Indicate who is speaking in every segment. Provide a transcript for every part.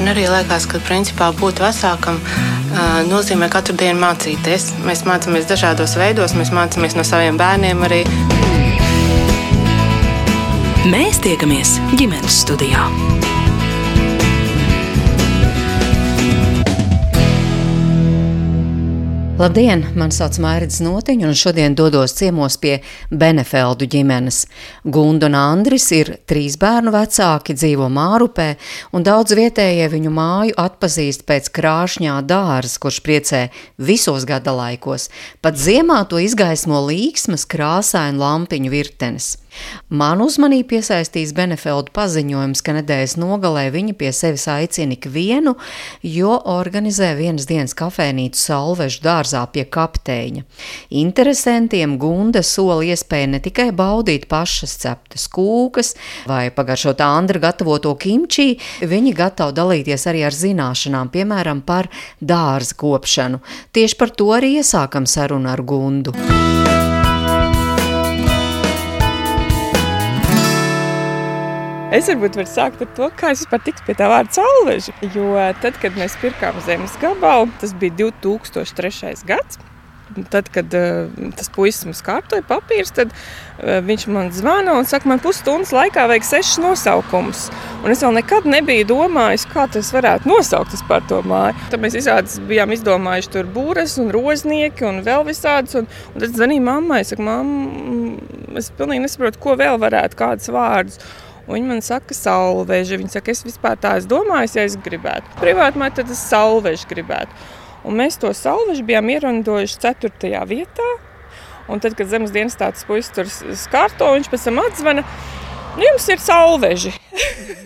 Speaker 1: Man arī liekas, ka principā būt vecākam nozīmē katru dienu mācīties. Mēs mācāmies dažādos veidos, mēs mācāmies no saviem bērniem arī.
Speaker 2: Mēs tiekamies ģimenes studijā.
Speaker 3: Labdien! Mani sauc Mārcis Notiņš, un šodien dodos ciemos pie Benefeldu ģimenes. Gunda un Andris ir trīs bērnu vecāki, dzīvo Mārupē, un daudz vietējie viņu māju atpazīst pēc krāšņā dārza, kurš priecē visos gada laikos. Pat ziemā to izgaismo līksmas, krāsainu lampiņu virtenes. Man uzmanību piesaistīs Benefeldu paziņojums, ka nedēļas nogalē viņa pie sevis aicina ikvienu, jo organizē vienas dienas kafēnīcu salvežu dārzā pie kapteiņa. Interesantiem Gunda sola iespēja ne tikai baudīt pašas ceptas kūkas vai pagaršot Andra gatavoto kimči, viņi gatavi dalīties arī ar zināšanām, piemēram, par dārza kopšanu. Tieši par to arī iesākam sarunu ar Gundu.
Speaker 4: Es varbūt varu sākt ar to, kā es vispār tiku pie tā vārda salveža. Jo tad, kad mēs pirkām zemes gabalu, tas bija 2003. gads. Tad, kad uh, tas puisis mums kārtoja papīrus, tad uh, viņš man zvana un saka, man pusstundas laikā vajag sešas nosaukumus. Un es vēl nekad nebiju domājis, kā tas varētu nosaukt par to māju. Tad mēs visādi bijām izdomājuši tur būres un roznieki un vēl visādas. Un, un tad zvanīja mammai, saka, mamma, es pilnīgi nesaprotu, ko vēl varētu, kādus vārdus. Viņa man saka, salveži. Viņa saka, es vispār tā es domāju, ja es gribētu. Privāti man tad es salveži gribētu. Un mēs to salveži bijām ierandojuši 4. vietā. Un tad, kad zemes dienas tāds puisis tur skārto, viņš pēc tam atzvana, nu jums ir salveži.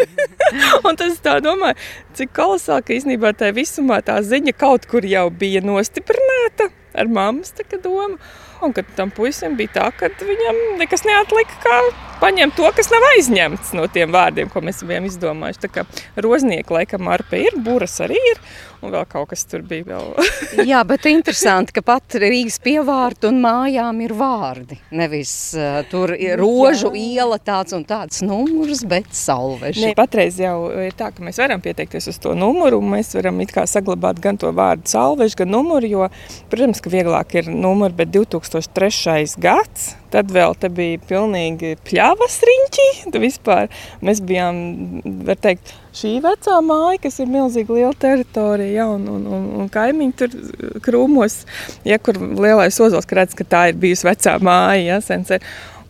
Speaker 4: un tas tā domāju, cik kolosāli, ka īstenībā tā visumā tā ziņa kaut kur jau bija nostiprināta ar mammas domu. Un kad tam puisim bija tā, ka viņam nekas neatlika, kā paņemt to, kas nav aizņemts no tiem vārdiem, ko mēs bijām izdomājuši. Tā kā roznieki laikam arpe ir, buras arī ir, un vēl kaut kas tur bija vēl.
Speaker 3: Jā, bet interesanti, ka pat Rīgas pievārtu un mājām ir vārdi. Nevis uh, tur ir rožu Jā. iela tāds un tāds numurs, bet salveži.
Speaker 4: Ne, patreiz jau ir tā, ka mēs varam pieteikties uz to numuru, un mēs varam it kā saglabāt gan to vārdu salveži, gan numuru, jo, protams, ka vieglāk ir numuri, bet 2003. gads, tad vēl te bija pilnīgi pļavas riņķi, vispār mēs bijām, var teikt, šī vecā māja, kas ir milzīgi liela teritorija, ja, un, un, un, un kaimiņi tur krūmos, ja kur lielais ozols, ka redz, ka tā ir bijusi vecā māja, ja, sensē.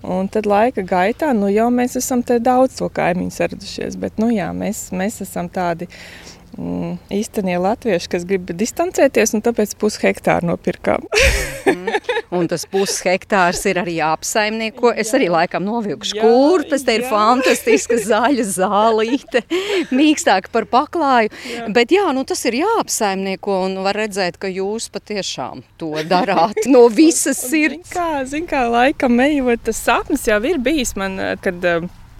Speaker 4: Un tad laika gaitā, nu jau mēs esam te daudz to kaimiņu saradušies, bet, nu jā, mēs, mēs esam tādi, uh, mm, īstenie latvieši, kas grib distancēties, un tāpēc pushektāru nopirkām.
Speaker 3: mm. Un tas pushektārs ir arī jāapsaimnieko. Es arī laikam novilkšu kurpes, te ir jā. fantastiska zaļa zālīte, mīkstāk par paklāju. Jā. Bet jā, nu tas ir jāapsaimnieko un var redzēt, ka jūs patiešām to darāt no visas sirds.
Speaker 4: Zin kā, zin kā laikam ejot, tas sapnis jau ir bijis man, kad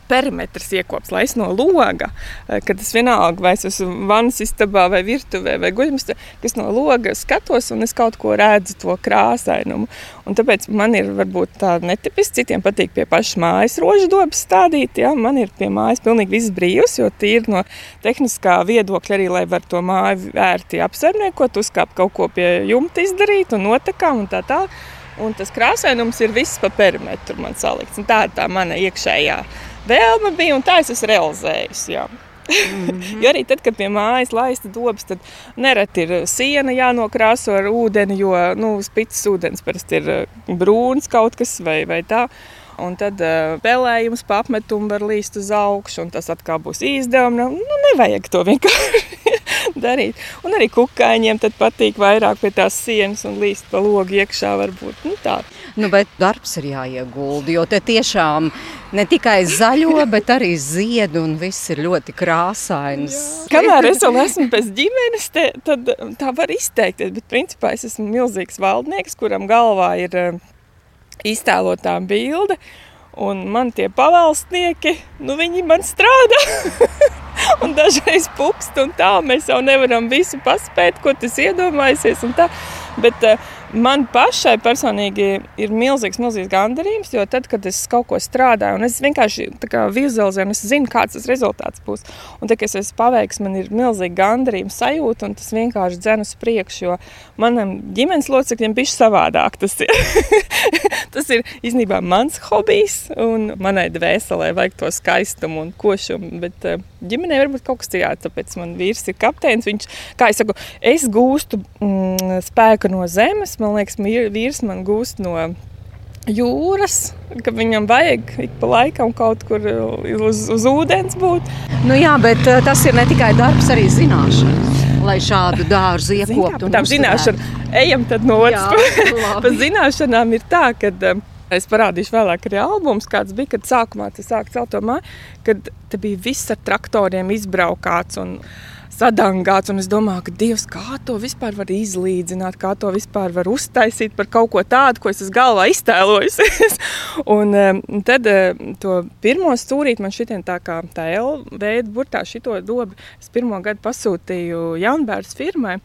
Speaker 4: perimetrs iekops, lai es no loga, eh, kad es vienalga vai es esmu vannas istabā vai virtuvē vai guļamistā, kas no loga skatos un es kaut ko redzu to krāsainumu. Un tāpēc man ir varbūt tā netipiski, citiem patīk pie pašas mājas rožu dobas stādīt, ja? man ir pie mājas pilnīgi viss brīvs, jo tīri no tehniskā viedokļa arī, lai var to māju ērti apsaimniekot, uzkāpt kaut ko pie jumta izdarīt un notekām un tā tā. Un tas krāsainums ir viss pa perimetru man salikts. Un tā ir tā mana iekšējā vēlme bija, un tā es esmu realizējusi. Jā. Mm -hmm. jo arī tad, kad pie mājas laista dobas, tad nereti ir siena jānokrāso ar ūdeni, jo nu, spīdis ūdens parasti ir eh, brūns kaut kas vai, vai tā. Un tad uh, pelējums pa apmetumu var līst uz augšu, un tas atkal būs izdevumi. Nu, nu, nevajag to vienkārši darīt. Un arī kukaiņiem patīk vairāk pie tās sienas un līst pa logu iekšā. Varbūt, nu, tā.
Speaker 3: Nu, bet darbs ir jāiegulda, jo te tiešām ne tikai zaļo, bet arī ziedu un viss ir ļoti krāsains.
Speaker 4: Jā. Kamēr es vēl esmu bez ģimenes, te, tad tā var izteikties, bet principā es esmu milzīgs valdnieks, kuram galvā ir iztēlotā bilde. Un man tie pavalsnieki, nu viņi man strādā. un dažreiz pukst un tā, mēs jau nevaram visu paspēt, ko tas tā. Bet uh, Man pašai personīgi ir milzīgs, milzīgs gandarījums, jo tad, kad es kaut ko strādāju, un es vienkārši vizualizēju, es zinu, kāds tas rezultāts būs. Un tad, kad es esmu paveiks, man ir milzīga gandarījuma sajūta, un tas vienkārši dzen uz priekšu, jo manam ģimenes locekļiem bija savādāk. Tas ir, tas ir īstenībā mans hobijs, un manai dvēselē vajag to skaistumu un košumu. Bet eh, ģimenei varbūt kaut kas cits, tāpēc man vīrs ir kapteinis. Viņš, kā es saku, es gūstu mm, spēku no zemes man liekas, vīrs man gūst no jūras, ka viņam vajag ik pa laikam kaut kur uz, uz ūdens būt.
Speaker 3: Nu jā, bet eh, tas ir ne tikai darbs, arī zināšanas. Lai šādu dārzu iekoptu.
Speaker 4: Tā zināšana, ejam tad no otras puses. Pa zināšanām ir tā, ka eh, Es parādīšu vēlāk, arī albums, kāds bija, kad sākumā tas sāk celt to māju, kad te bija viss ar traktoriem izbraukāts. Un, sadangāts. Es domāju, ka Dievs, kā to vispār var izlīdzināt, kā to vispār var uztaisīt par kaut ko tādu, ko es esmu galvā iztēlojusies. un um, tad to pirmo stūrīti man šitien tā kā tā L veida burtā šito dobu es pirmo gadu pasūtīju jaunbērns firmai.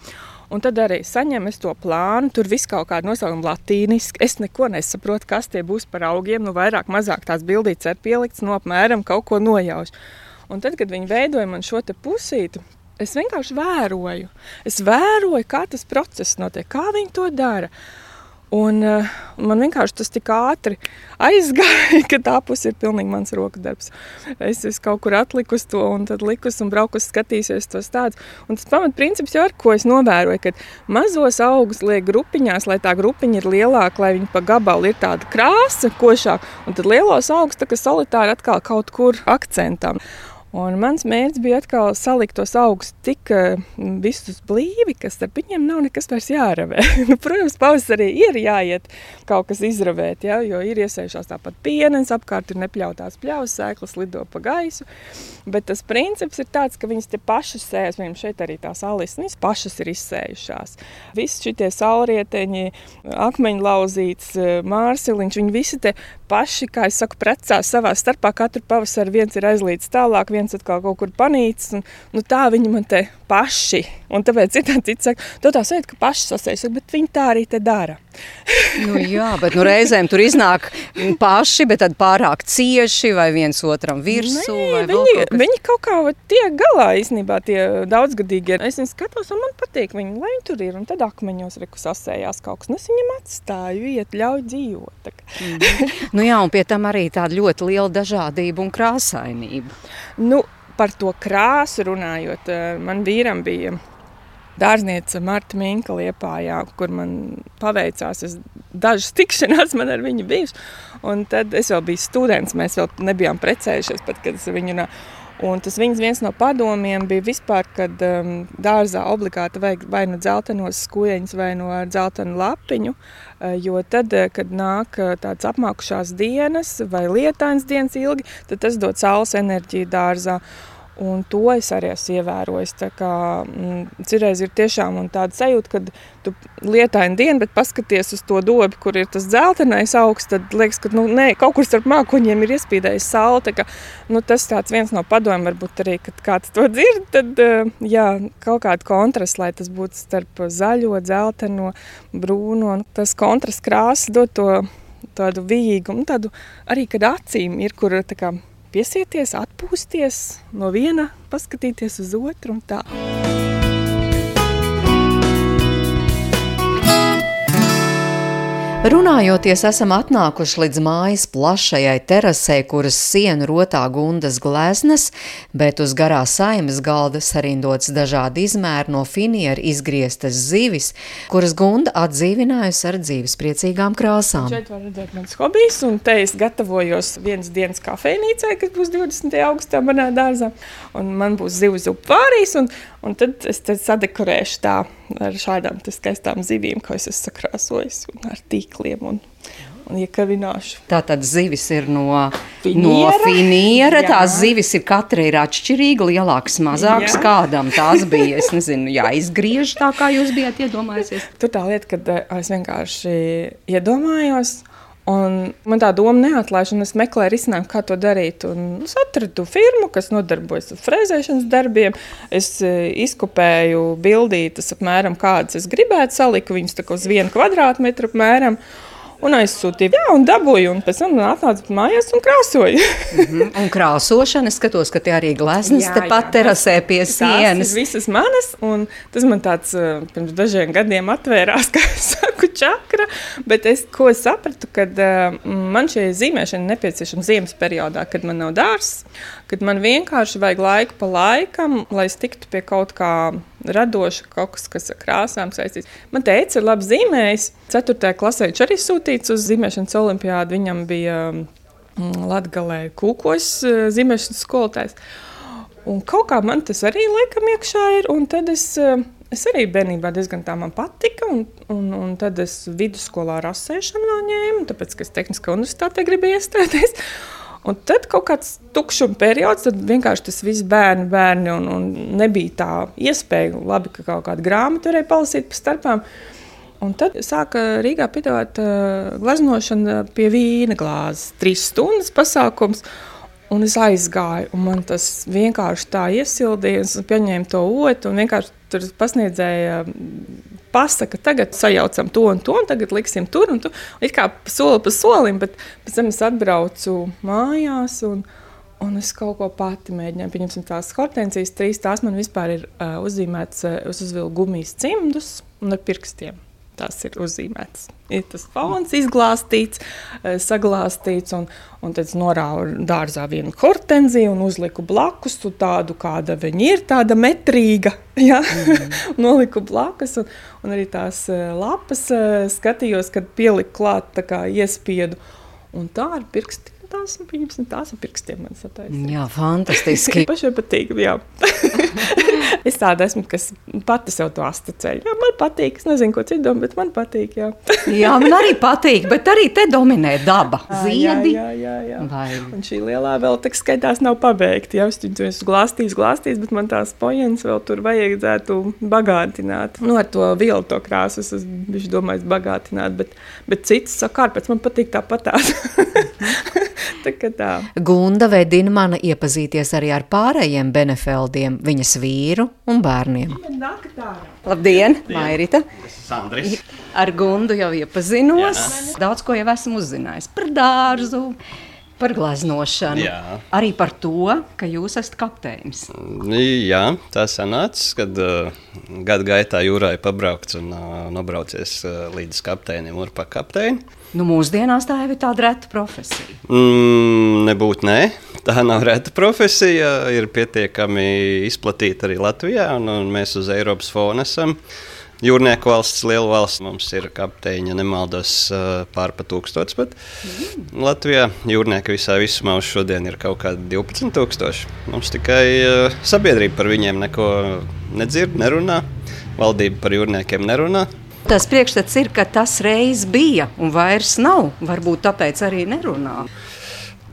Speaker 4: Un tad arī saņēmu to plānu. Tur viss kaut kāda nosaukuma latīniski. Es neko nesaprotu, kas tie būs par augiem. Nu, vairāk, mazāk tās bildītas ir pieliktas, no apmēram kaut ko nojauš. Un tad, kad viņi veidoja man šo pusīti, Es vienkārši vēroju. Es vēroju, kā tas process notiek, kā viņi to dara. Un, uh, man vienkārši tas tik ātri aizgāja, ka tā puse ir pilnīgi mans rokas darbs. Es esmu kaut kur atlikusi to, un tad likus un braukus skatīsies tos tādus. Un tas pamatprincips jau ar ko es novēroju, ka mazos augus liek grupiņās, lai tā grupiņa ir lielāka, lai viņi pa gabalu ir tāda krāsa, košāka, un tad lielos augus tā kā solitāri atkal kaut kur akcentam. Un mans mērķis bija atkal salikt tos augus tik uh, visus blīvi, ka starp viņiem nav nekas vairs jāravē. nu, protams, pavasarī ir jāiet kaut kas izravēt, ja, jo ir iesējušās tāpat pienes, apkārt ir nepļautās pļaus, sēklas lido pa gaisu. Bet tas princips ir tāds, ka viņas te pašas sējas, viņam šeit arī tās alisnis pašas ir izsējušās. Visi šitie saulrieteņi, akmeņlauzīts, mārsiliņš, viņi visi te paši, kā es saku, precās savā starpā. Katru pavasaru viens ir aizlīdz tālāk, viens atkal kaut kur panīcis. Un, nu, tā viņi man te paši. Un tāpēc ir tāds cits, saka, tu tā sajūta, ka paši sasēs, bet viņi tā arī te dara.
Speaker 3: nu, jā, bet nu, reizēm tur iznāk paši, bet tad pārāk cieši vai viens otram virsū. Nē,
Speaker 4: viņi, kaut kas... viņi kaut kā tiek galā īstenībā tie daudzgadīgie. Es viņus skatos un man patīk viņi, lai viņi tur ir. Un tad akmeņos reku sasējās kaut kas. Un es viņam atstāju, iet, ļauj dzīvot.
Speaker 3: Mm nu jā, un pie tam arī tāda ļoti liela dažādība un krāsainība.
Speaker 4: Nu, par to krāsu runājot, eh, man vīram bija dārzniece Marta Minka Liepājā, kur man paveicās. Es dažas tikšanās man ar viņu bijusi. Un tad es vēl biju students, mēs vēl nebijām precējušies, pat kad es viņu runāju. Un tas viņas viens no padomiem bija vispār, kad um, dārzā obligāti vajag vai nu dzeltenos skujeņus, vai no dzeltenu lapiņu, uh, jo tad, uh, kad nāk uh, tāds apmākušās dienas vai lietains dienas ilgi, tad tas dod saules enerģiju dārzā. Un to es arī esmu ievērojis. Mm, Citreiz ir tiešām tāda sajūta, ka tu lietaini dienu, bet paskaties uz to dobu, kur ir tas dzeltenais augsts, tad liekas, ka nu, nē, kaut kur starp mākoņiem ir iespīdējis saule. Ka, nu, tas tāds viens no padomiem, varbūt arī, kad kāds to dzird, tad jā, kaut kāda kontrasta, lai tas būtu starp zaļo, dzelteno, brūno. Tas kontrasts krāsas dod to tādu vīgumu, tādu arī, kad acīm ir, kur tā kā piesieties, atpūsties no viena, paskatīties uz otru un tā.
Speaker 3: Runājoties, esam atnākuši līdz mājas plašajai terasē, kuras sienu rotā gundas gleznas, bet uz garā saimes galda sarindots dažādi izmēri no finieru izgrieztas zivis, kuras gunda atdzīvinājusi ar dzīves priecīgām krāsām.
Speaker 4: Šeit var redzēt mans hobijs, un te es gatavojos vienas dienas kafejnīcai, kas būs 20. augustā manā dārzā, un man būs zivs upārīs, un, un tad es tad sadekorēšu tā ar šādām skaistām zivīm, ko es esmu sakrāsojis, un ar tīkliem. Un, un iekavināšu.
Speaker 3: Tā tad zivis ir no finiera. No finiera. Tās zivis ir katra ir atšķirīga, lielākas, mazākas. Jā. Kādam tās bija, es nezinu, jāizgriež tā, kā jūs bijāt iedomājusies.
Speaker 4: Tur tā lieta, kad eh, es vienkārši iedomājos, Un man tā doma neatlaiž, un es meklēju risinājumu, kā to darīt. Un es atradu firmu, kas nodarbojas ar frēzēšanas darbiem. Es e, izkopēju bildītas, apmēram kādas es gribētu salikt, viņas uz vienu kvadrātmetru apmēram un aizsūtīju. Jā, un dabūju, un pēc tam atnācu mājās un krāsoju.
Speaker 3: mm -hmm. Un krāsošana, skatos, ka tie arī gleznas tepat terasē pie sienas.
Speaker 4: Tas visas manas, un tas man tāds uh, pirms dažiem gadiem atvērās, kā es saku, čakra, bet es, ko sapratu, kad uh, man šī zīmēšana nepieciešama ziemas periodā, kad man nav dārs, kad man vienkārši vajag laiku pa laikam, lai es tiktu pie kaut kā radoša, kaut kas, kas ar krāsām saistīts. Man teica, ir labi zīmējis. 4. klasē viņš arī sūtīts uz zīmēšanas olimpiādu. Viņam bija mm, Latvijā kūkojas eh, zīmēšanas skolotājs. Un kaut kā man tas arī laikam iekšā ir. Un tad es, eh, es arī bērnībā diezgan tā man patika. Un, un, un tad es vidusskolā rasēšanu vēl ņēmu, tāpēc, ka es tehniskā universitātē gribēju iestāties. Un tad kaut kāds tukšuma periods, tad vienkārši tas viss bērni, bērni un, un nebija tā iespēja. Labi, ka kaut kāda grāmata varēja palasīt pa starpām. Un tad sāka Rīgā piedāvāt uh, gleznošanu pie vīna glāzes. Trīs stundas pasākums. Un es aizgāju, un man tas vienkārši tā iesildīja. Es pieņēmu to otru, un vienkārši tur pasniedzēja pasaka, tagad sajaucam to un to, un tagad liksim tur un tur. It kā soli pa solim, bet pēc tam es atbraucu mājās. Un, Un es kaut ko pati mēģināju. Pieņemsim, tās hortensijas, trīs tās man vispār ir uh, uzzīmētas, uh, uz uzvilku gumijas cimdus un ar pirkstiem. Tas ir uzzīmēts. Ir tas fons izglāstīts, eh, saglāstīts, un, un tad norāvu dārzā vienu hortenziju un uzliku blakus tādu, kāda viņa ir, tāda metrīga. Ja? Mm. Noliku blakus, un, un arī tās eh, lapas eh, skatījos, kad pieliku klāt, tā kā iespiedu. Un tā ar pirksti tās, pieņemsim, tās ar pirkstiem.
Speaker 3: Jā, fantastiski.
Speaker 4: Pašai patīk. es tāda esmu, kas pati sev to asociēju. Jā, man patīk, es nezinu, ko citu domā, bet man patīk, jā.
Speaker 3: jā, man arī patīk, bet arī te dominē daba. Ziedi.
Speaker 4: Jā, jā, jā. jā. Vai. Un šī lielā vēl tak skaitās nav pabeigta, jā, es viņu esmu glāstījis, glāstījis, bet man tās pojenas vēl tur vajadzētu bagātināt. Nu, ar to vielu to krāsu es esmu domājis bagātināt, bet, bet cits saka, kāpēc man patīk tāpatās.
Speaker 3: Gunda veidina mana iepazīties arī ar pārējiem Benefeldiem, viņas vīru un bērniem. Labdien, Mairita!
Speaker 5: Sandris.
Speaker 3: Ar Gundu jau iepazinos. Jā. Daudz ko jau esmu uzzinājis par dārzu par gleznošanu. Jā. Arī par to, ka jūs esat kapteinis.
Speaker 5: Jā, tā sanāca, kad uh, gada gaitā jūrā ir pabraukts un uh, nobraucies uh, līdz kapteinim un pa kapteini.
Speaker 3: Nu, mūsdienās tā jau ir tāda reta profesija.
Speaker 5: Mm, nebūt nē, tā nav reta profesija. Ir pietiekami izplatīta arī Latvijā, un, un mēs uz Eiropas fona esam. Jūrnieku valsts, liela valsts, mums ir kapteiņa, nemaldos, pārpa tūkstots. Bet mm. Latvijā jūrnieki visā visumā uz šodien ir kaut kādi 12,000. Mums tikai sabiedrība par viņiem neko nedzird, nerunā. Valdība par jūrniekiem nerunā.
Speaker 3: Tas priekšstats ir, ka tas reiz bija un vairs nav. Varbūt tāpēc arī nerunā.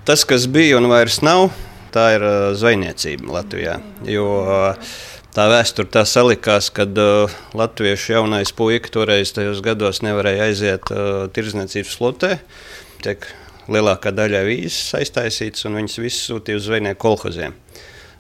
Speaker 5: Tas, kas bija un vairs nav, tā ir uh, zvejniecība Latvijā. Jo, uh, Tā vēsture tā salikās, kad uh, latviešu jaunais puika toreiz tajos gados nevarēja aiziet uh, tirdzniecības flotē. Tiek lielākā daļa vīzes aiztaisītas, un viņas visas sūtīja uz zvejnieku kolhoziem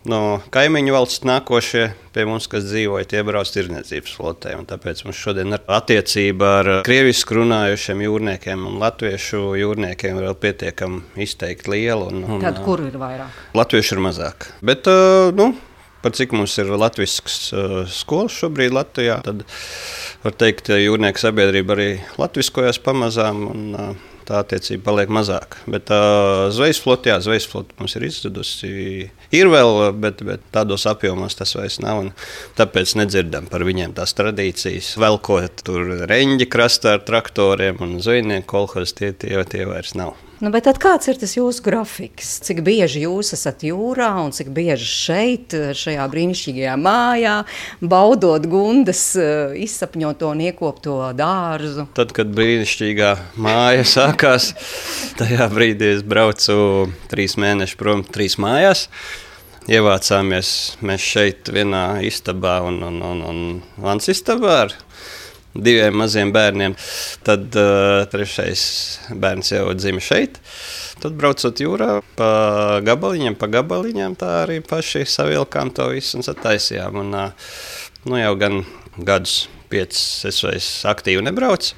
Speaker 5: no kaimiņu valsts nākošie pie mums, kas dzīvoja, tie brauc tirdzniecības flotē. Tāpēc mums šodien ir attiecība ar krievisku runājušiem jūrniekiem un latviešu jūrniekiem vēl pietiekami izteikti liela. Un,
Speaker 3: un, Tad kur ir vairāk?
Speaker 5: Latviešu ir mazāk. Bet, nu, Par cik mums ir latviešu uh, skolas šobrīd Latvijā, tad var teikt, ka jūrnieku sabiedrība arī latviskojas pamazām. Un, uh, tā attiecība paliek mazāka. Bet uh, zvejas flote, jā, zvejas flote mums ir izzudusi. Ir vēl, bet, bet tādos apjomos tas vairs nav. Tāpēc nedzirdam par viņiem tās tradīcijas. Velkot tur reņģi krastā ar traktoriem un zvejnieku kolhos, tie, tie, tie vairs nav.
Speaker 3: Nu, bet kāds ir tas jūsu grafiks? Cik bieži jūs esat jūrā un cik bieži šeit, šajā brīnišķīgajā mājā, baudot gundas, eh, izsapņoto un iekopto dārzu?
Speaker 5: Tad, kad brīnišķīgā māja sākās, tajā brīdī es braucu trīs mēnešus prom, trīs mājās. Ievācāmies mēs šeit vienā istabā un, un, un, un vans istabā ar diviem maziem bērniem. Tad uh, trešais bērns jau dzima šeit. Tad braucot jūrā pa gabaliņiem, pa gabaliņiem, tā arī paši savilkām to visu un sataisījām. Un, uh, nu, jau gan gadus, piecus es vairs aktīvi nebraucu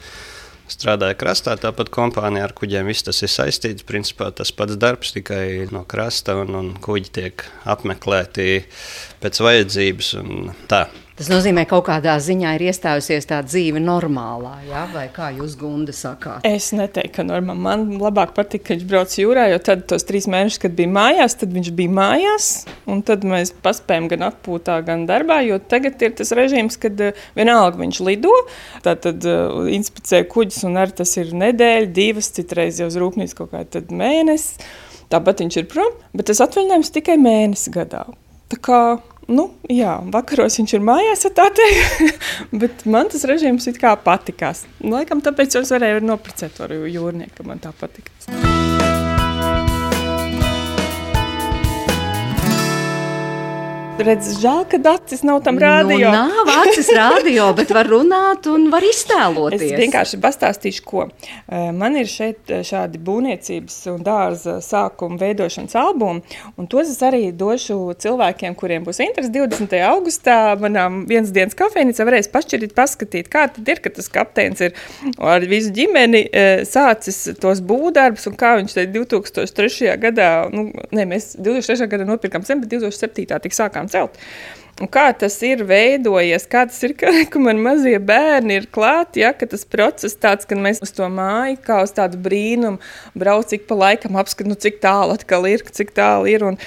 Speaker 5: strādāja krastā, tāpat kompānija ar kuģiem viss tas ir saistīts. Principā tas pats darbs tikai no krasta un, un kuģi tiek apmeklēti pēc vajadzības. Tā.
Speaker 3: Tas nozīmē, ka kaut kādā ziņā ir iestājusies tā dzīve normālā, ja? vai kā jūs gunda sakāt?
Speaker 4: Es neteiktu, ka normāli. Man labāk patīk, ka viņš brauc jūrā, jo tad tos trīs mēnešus, kad bija mājās, tad viņš bija mājās, un tad mēs paspējam gan atpūtā, gan darbā, jo tagad ir tas režīms, kad uh, vienalga viņš lido, tad uh, inspicē kuģis, un arī tas ir nedēļa, divas, citreiz jau uz rūpnīcu kaut kā mēnesis. Tāpat viņš ir prom, bet tas atvaļinājums tikai mēnesi gadā. Tā kā Nu, jā, vakaros viņš ir mājās, tā teikt, bet man tas režīms it kā patikās. Laikam tāpēc es varēju noprecēt ar jūrnieku, man tā patika. Redz, žēl, ka acis nav tam rādio.
Speaker 3: Nu, nav acis rādio, bet var runāt un var iztēloties.
Speaker 4: Es vienkārši pastāstīšu, ko. Eh, man ir šeit eh, šādi būvniecības un dārza sākuma veidošanas albumi, un tos es arī došu cilvēkiem, kuriem būs interesi 20. augustā. Manām vienas dienas kafejnīcā varēs pašķirīt, paskatīt, kā tad ir, ka tas kapteinis ir ar visu ģimeni eh, sācis tos būvdarbus, un kā viņš te 2003. gadā, nu, ne, mēs 2003. gadā nopirkām zemi, bet 2007. tik sākām sākām celt. Un kā tas ir veidojies, kā tas ir, ka, ka man mazie bērni ir klāti, ja, tas process tāds, ka mēs uz to māju kā uz tādu brīnumu brauc ik pa laikam apskat, nu cik tālu atkal ir, cik tālu ir, un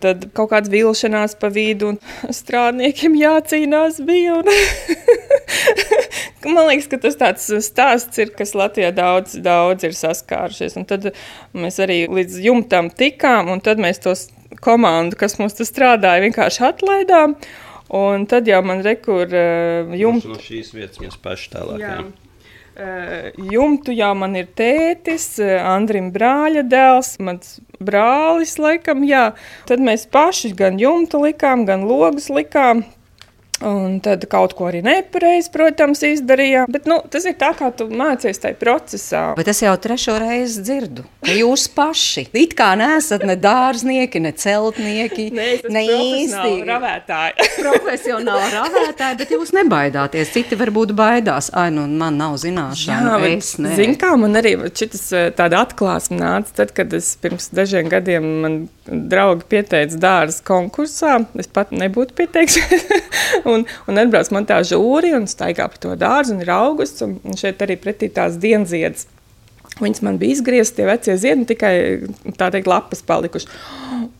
Speaker 4: tad kaut kāds vilšanās pa vidu, un strādniekiem jācīnās bija, un man liekas, ka tas tāds stāsts ir, kas Latvijā daudz, daudz ir saskārušies, un tad mēs arī līdz jumtam tikām, un tad mēs tos komandu, kas mums tur strādāja, vienkārši atlaidām. Un tad jau man rekur uh, jumtu.
Speaker 5: No šīs vietas mēs paši tālāk. Jā. Jā.
Speaker 4: Uh, jumtu jau man ir tētis, uh, Andrim brāļa dēls, mans brālis laikam, jā. Tad mēs paši gan jumtu likām, gan logus likām. Un tad kaut ko arī nepareizi, protams, izdarījām. Bet nu, tas ir tā, kā tu mācies tajā procesā.
Speaker 3: Bet es jau trešo reizi dzirdu, ka jūs paši it kā neesat ne dārznieki, ne celtnieki,
Speaker 4: ne, ne īsti ravētāji.
Speaker 3: profesionāli ravētāji, bet jūs nebaidāties. Citi varbūt baidās. Ai, nu man nav zināšana. Jā, es ne.
Speaker 4: Zin kā, man arī šitas eh, tāda atklāsme nāca tad, kad es pirms dažiem gadiem man draugi pieteica dārza konkursā. Es pat nebūtu pieteicis. un, un atbrauc man tā žūri un staigā pa to dārzu un ir augusts un, un šeit arī pretī tās dienziedz. Viņas man bija izgrieztas, tie vecie ziedi, tikai tā teikt, lapas palikušas.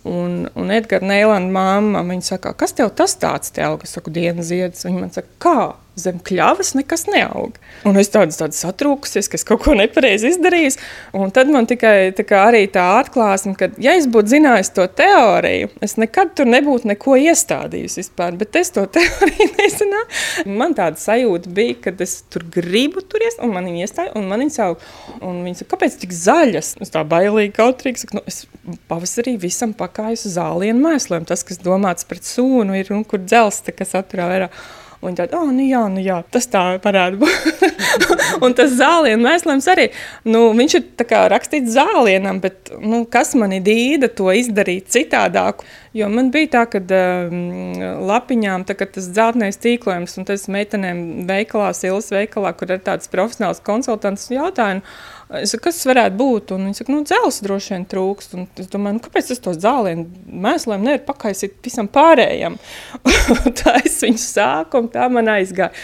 Speaker 4: Un, un Edgars Neilanda māma, viņa saka, kas tev tas tāds te aug? Es saku, dienas ziedus. Viņa man saka, kā? Zem kļavas nekas neaug. Un es tādu, tādu satrūkusies, ka es kaut ko nepareizi izdarīju. Un tad man tikai tā arī tā atklāsme, ka, ja es būtu zinājis to teoriju, es nekad tur nebūtu neko iestādījis vispār. Bet es to teoriju nezināju. Man tāda sajūta bija, ka es tur gribu tur iest, un man viņa iestāja, un man viņa savu. Un viņa saka, kāpēc tik zaļas? Es tā bailīgi kautrīgi saku, nu, es pavasarī visam pakāju uz zālienu mēsliem. Tas, kas domāts pret sūnu, ir un kur dzelsta, kas atturā vairāk. Un tad, oh, nu jā, nu jā, tas tā būt. un tas zālienu mēslams arī, nu, viņš ir kā rakstīts zālienam, bet nu, kas mani dīda to izdarīt citādāk? Jo man bija tā, ka um, lapiņām tā, tas dzeltenais tīklojums un tas meitenēm veikalā, silas veikalā, kur ir tāds profesionāls konsultants jautājumu, Es saku, kas varētu būt? Un viņi saka, nu, dzelzs droši vien trūkst. Un es domāju, nu, kāpēc es to zālienu mēsliem nevaru pakaisīt visam pārējam? tā es viņu sāku, un tā man aizgāja.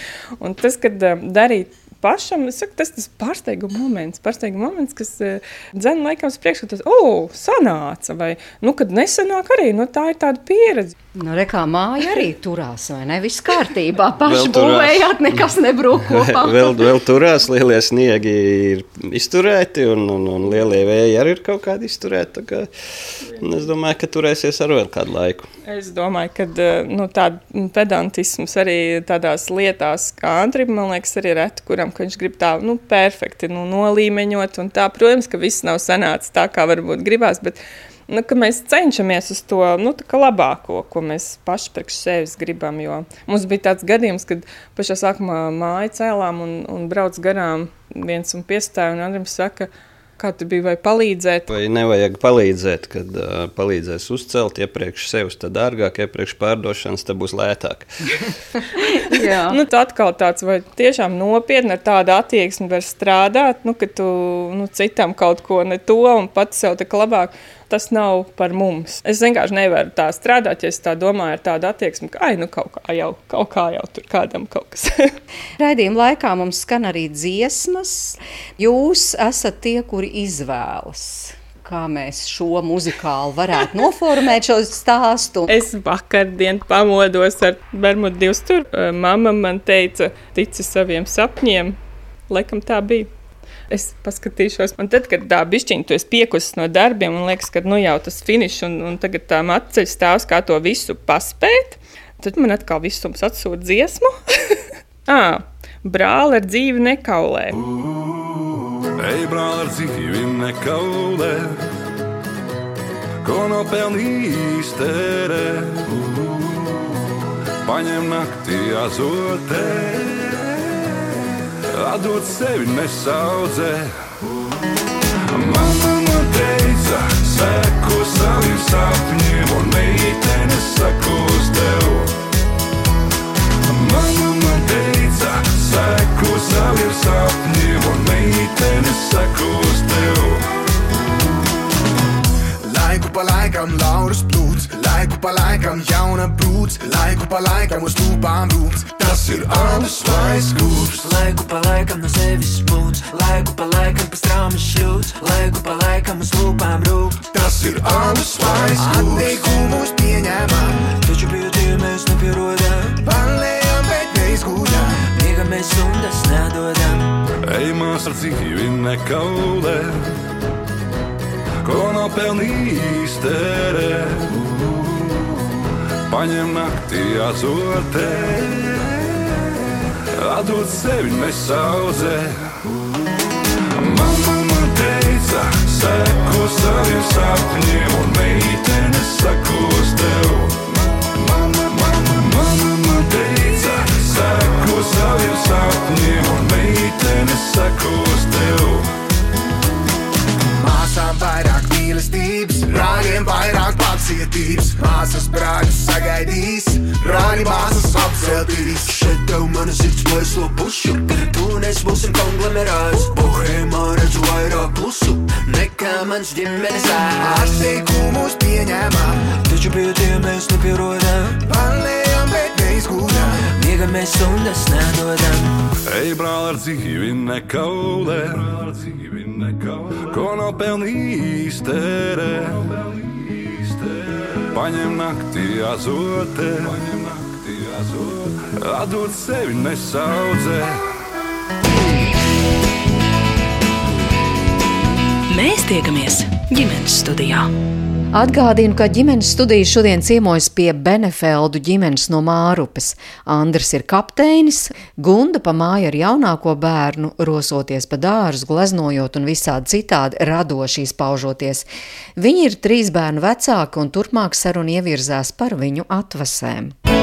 Speaker 4: Un tas, kad um, darīt pašam, saku, tas ir tas pārsteiguma moments, pārsteiguma moments kas uh, dzēna laikam uz priekšu, ka tas, oh, sanāca, vai, nu, kad nesanāk arī, nu, tā ir tāda pieredze.
Speaker 3: Nu, rekā māja arī turās, vai ne? Viss kārtībā. Paši būvējāt, nekas nebrūk kopā.
Speaker 5: vēl, vēl turās, lielie sniegi ir izturēti, un, un, un lielie vēji arī ir kaut kādi izturēti. Kā, es domāju, ka turēsies ar vēl kādu laiku.
Speaker 4: Es domāju, ka nu, tāda pedantisms arī tādās lietās, kā Andrim, man liekas, arī reti, kuram viņš grib tā, nu, perfekti nu, nolīmeņot, tā, protams, ka viss nav sanācis tā, kā varbūt gribās, bet
Speaker 6: nu, mēs cenšamies uz to nu, labāko, ko mēs paši priekš sevis gribam. Mums bija tāds gadījums, kad pašā sākumā māju cēlām un, un brauc garām viens un piestāv, un Andris saka, ka Kā tu biji, vai palīdzēt?
Speaker 5: Vai nevajag palīdzēt, kad uh, palīdzēs uzcelt iepriekš sevis, tad dārgāk, iepriekš pārdošanas, tad būs lētāk.
Speaker 6: Jā, nu, tā atkal tāds, vai tiešām nopietni ar tādu attieksmi var strādāt, nu, ka tu nu, citam kaut ko ne to un pats sev tā labāk tas nav par mums. Es vienkārši nevaru tā strādāt, ja es tā domāju, ar tādu attieksmi, ka, ai, nu, kaut kā jau, kaut kā jau tur kādam kaut kas.
Speaker 3: Raidījuma laikā mums skan arī dziesmas. Jūs esat tie, kuri izvēlas kā mēs šo muzikālu varētu noformēt šo stāstu.
Speaker 6: Es vakardien pamodos ar Bermudu divsturu. Mama man teica, tici saviem sapņiem. Laikam tā bija. Es paskatīšos, un tad, kad tā bišķiņa tu esi piekusis no darbiem, un liekas, ka nu jau tas finišs, un, un tagad tā atceļ stāvs, kā to visu paspēt, tad man atkal visums atsūta dziesmu. ah, brāli ar dzīvi nekaulē.
Speaker 7: Ej, brāli ar dzīvi nekaulē, ko nopelnījis terē. Paņem naktī azotē atdot sevi nesaudzē. Man teica, seko saviem sapņiem, un meitene sakos tev. Man teica, seko saviem sapņiem, un meitene sakos tev. Laiku pa laikam lauras plūds, laiku pa laikam jauna brūds, laiku pa laikam uz lūpām rūks. Tas ir alus vai skūps. Laiku pa laikam no sevis smūds, laiku pa laikam pa strāmas šļūts, laiku pa laikam uz lūpām rūk. Tas ir alus vai skūps. Atteikumus pieņemam, taču pie mēs nepierodam. Palējam, bet neizgūdam, miegamies un tas nedodam. Ej, mās ar dzīvi nekaulē ko nopelnījis terē. Paņem naktī azotē, atdod sevi nesaudzē. Mama teica, seko saviem sapņiem, un meitene sakos tev. Mama, mama, mama teica, seko saviem sapņiem, un meitene sakos tev. Māsām vairāk mīlestības, brāļiem vairāk pacietības. Māsas brāļus sagaidīs, brāļi māsas apceltīs. Šeit tev mana sirds plēso pušu, tu un es būsim konglomerāts. Bohēmā redzu vairāk plusu, nekā mans ģimenes ēs. Atteikumus pieņēmām, taču pie tiem mēs nepierodam. Palējām, neizgūdām, miegamies un es nedodam. Ej, brāl, ar dzīvi nekaulē ko nopelnījis terē. Paņem naktī azotē, atdod sevi nesaudzē.
Speaker 2: Mēs tiekamies ģimenes studijā.
Speaker 3: Atgādinu, ka ģimenes studija šodien ciemojas pie Benefeldu ģimenes no Mārupes. Andris ir kapteinis, Gunda pa māju ar jaunāko bērnu, rosoties pa dārzu, gleznojot un visādi citādi radoši izpaužoties. Viņi ir trīs bērnu vecāki un turpmāk saruna ievirzās par viņu atvasēm.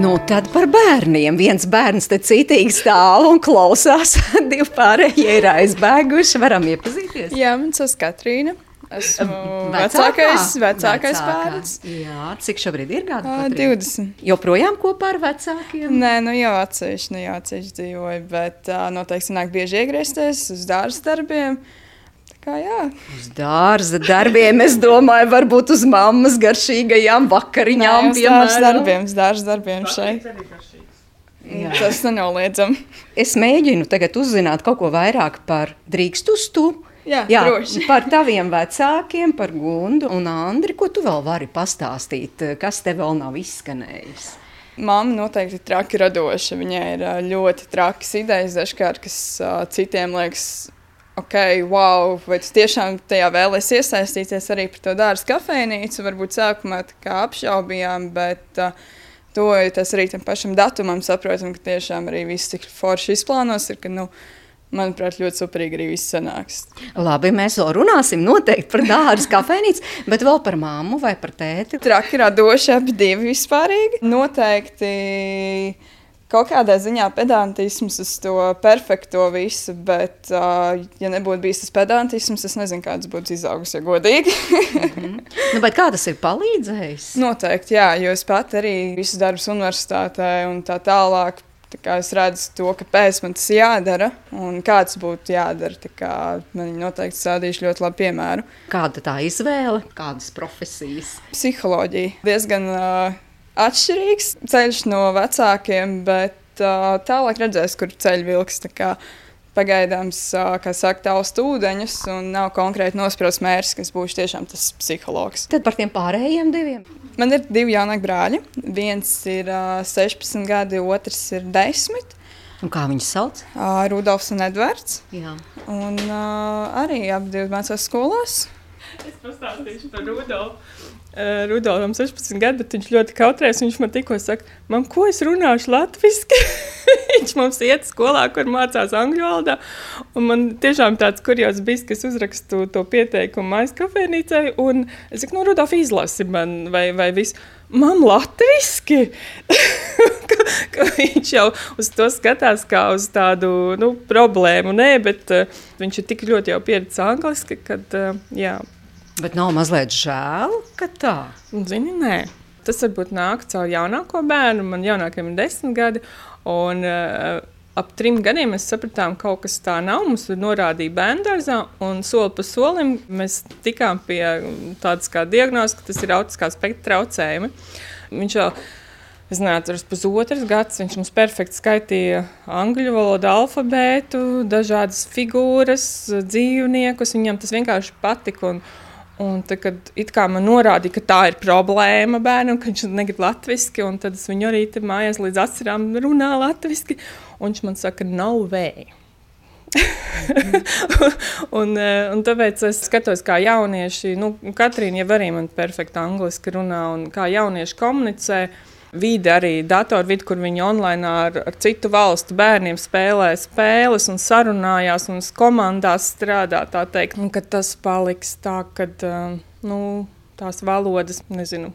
Speaker 3: Nu, tad par bērniem. Viens bērns te citīgi stāv un klausās. Divi pārējie ir aizbēguši. Varam iepazīties.
Speaker 6: Jā, man sauc Katrīna. Esmu vecākais, vecākais bērns.
Speaker 3: Jā, cik šobrīd ir gadi?
Speaker 6: Uh, 20.
Speaker 3: Joprojām kopā ar vecākiem?
Speaker 6: Nē, nu jau atsevišķi, nu jau atsevišķi dzīvoju, bet uh, noteikti sanāk bieži iegriezties uz dārza darbiem. Uh, Kā jā.
Speaker 3: Uz dārza darbiem, es domāju, varbūt uz mammas garšīgajām vakariņām.
Speaker 6: Nē, uz dārza darbiem, uz dārza darbiem šeit. Jā. Tas nenoliedzam.
Speaker 3: Es mēģinu tagad uzzināt kaut ko vairāk par drīkstu stu.
Speaker 6: Jā, Jā droši.
Speaker 3: par taviem vecākiem, par Gundu un Andri. Ko tu vēl vari pastāstīt, kas te vēl nav izskanējis?
Speaker 6: Māma noteikti ir traki radoša. Viņai ir ļoti trakas idejas, dažkārt, kas citiem liekas ok, wow, vai tu tiešām tajā vēlēsies iesaistīties arī par to dārza kafejnīcu. Varbūt sākumā apšaubījām, bet uh, to tas arī tam pašam datumam saprotam, ka tiešām arī viss tik forši izplānos. Ir, ka, nu, manuprāt, ļoti superīgi arī viss sanāks.
Speaker 3: Labi, mēs vēl runāsim noteikti par dārza kafejnīcu, bet vēl par māmu vai par tēti.
Speaker 6: Traki radoši abi divi vispārīgi. Noteikti kaut kādā ziņā pedantisms uz to perfekto visu, bet, uh, ja nebūtu bijis tas pedantisms, es nezinu, kāds būtu izaugs, ja godīgi.
Speaker 3: mm -hmm. nu, bet kā tas ir palīdzējis?
Speaker 6: Noteikti, jā, jo es pat arī visus darbus universitātē un tā tālāk. Tā es redzu to, kāpēc man tas jādara un kāds būtu jādara. Man noteikti stādīšu ļoti labu piemēru.
Speaker 3: Kāda tā izvēle, kādas profesijas?
Speaker 6: Psiholoģija. Diezgan uh, atšķirīgs ceļš no vecākiem, bet uh, tālāk redzēs, kur ceļš vilks. Pagaidām, kā saka, taust ūdeņus, un nav konkrēti nosprausts mērķis, kas būs tiešām tas psihologs.
Speaker 3: Tad par tiem pārējiem diviem.
Speaker 6: Man ir divi jaunāki brāļi. Viens ir uh, 16 gadi, otrs ir 10.
Speaker 3: Un kā viņus sauc?
Speaker 6: Uh, Rudolfs un Edvards.
Speaker 3: Jā.
Speaker 6: Un uh, arī abi mācās skolās.
Speaker 4: Es pastāstīšu par Rudolfu. Uh, Rudolfam 16 gadi, bet viņš ļoti kautrēs. Viņš man tikko saka, man ko es runāšu latviešu. viņš mums iet skolā, kur mācās angļu valodā. Man tiešām tāds kurjos bija, ka es uzrakstu to pieteikumu mājas kafejnīcai. Un es saku, nu, Rudolf izlasi man vai, vai visu. Man latviešu! viņš jau uz to skatās kā uz tādu nu, problēmu. Nē, bet uh, viņš ir tik ļoti pieredzējis angliski, ka, uh, jā.
Speaker 3: Bet nav mazliet žēl, ka tā.
Speaker 4: Zini, nē. Tas varbūt nāk caur jaunāko bērnu. Man jaunākajam ir desmit gadi. Un, uh, ap trim gadiem mēs sapratām, ka kaut kas tāds nav. Mums norādīja bērnu dārzā, un soli pa solim mēs tikām pie tādas kā diagnozes, ka tas ir autiskā spektra traucējumi. Viņš jau nezinu, tas pusotrs gads. Viņš mums perfekti skaitīja angļu valodu, alfabētu, dažādas figūras, dzīvniekus. Viņam tas vienkārši patika. Un, Un tad, kad man norādīja, ka tā ir problēma bērnam, ka viņš negrib latviešu, un tad es viņu arī mājās līdz asarām runā latviešu, un viņš man saka, nav vēja. un, eh, un tāpēc es skatos, kā jaunieši, nu, Katrīna jau arī man perfekti angliski runā, un kā jaunieši komunicē. Uh, vide, arī datorvide, kur viņi online ar, ar citu valstu bērniem spēlē spēles un sarunājās un komandās strādā. Teikt, un, tas paliks tā, ka nu, tās valodas, nezinu,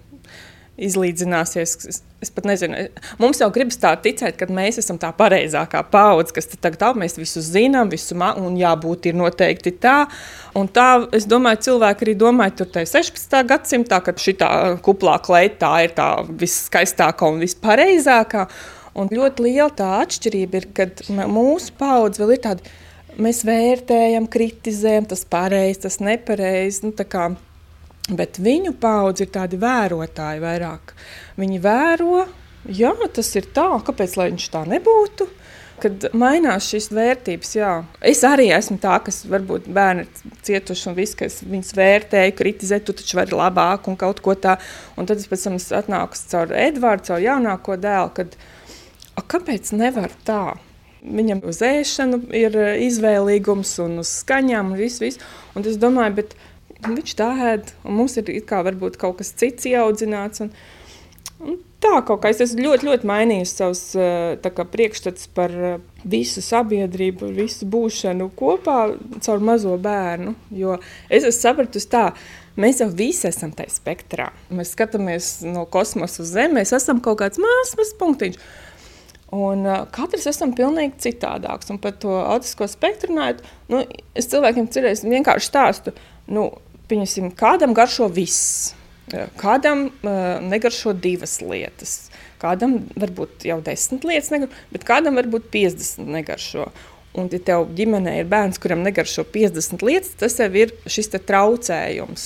Speaker 4: izlīdzināsies. Es, es pat nezinu, mums jau gribas tā ticēt, ka mēs esam tā pareizākā paudze, kas tagad tā, mēs visu zinām, visu un jābūt ir noteikti tā. Un tā, es domāju, cilvēki arī domāja, tur tajā 16. gadsimtā, kad šī kuplā kleita ir tā viskaistākā un vispareizākā. Un ļoti liela tā atšķirība ir, kad mūsu paudze vēl ir tāda, mēs vērtējam, kritizējam, tas pareizi, tas nepareizi. Nu, Bet viņu paudze ir tādi vērotāji vairāk. Viņi vēro, jā, tas ir tā, kāpēc viņš tā nebūtu. Kad mainās šīs vērtības, jā. es arī esmu tā, kas varbūt bērni ir cietuši un viss, kas viņus vērtēja, kritizē, tu taču vari labāk un kaut ko tādu. Un tad es pēc tam atnāku caur Edvardu, caur jaunāko dēlu, kad, a, kāpēc nevar tā? Viņam uz ēšanu ir izvēlīgums un uz skaņām un viss, viss. Un es domāju, bet Viņš tā ēd, un mums ir kā varbūt kaut kas cits ieaudzināts. Un, un tā kaut kā es esmu ļoti, ļoti mainījis savus kā, priekšstats par visu sabiedrību, visu būšanu kopā caur mazo bērnu. Jo es esmu sapratusi tā, mēs jau visi esam tajā spektrā. Mēs skatāmies no kosmosa uz Zemi, mēs esam kaut kāds mazs punktiņš. Un, uh, katrs esam pilnīgi citādāks. Un par to autisko spektru runājot, nu, es cilvēkiem cerēju, vienkārši stāstu. Nu, pieņemsim, kādam garšo viss, kādam uh, negaršo divas lietas, kādam varbūt jau desmit lietas, negaršo, bet kādam varbūt 50 negaršo. Un, ja tev ģimenē ir bērns, kuram negaršo 50 lietas, tas jau ir šis traucējums.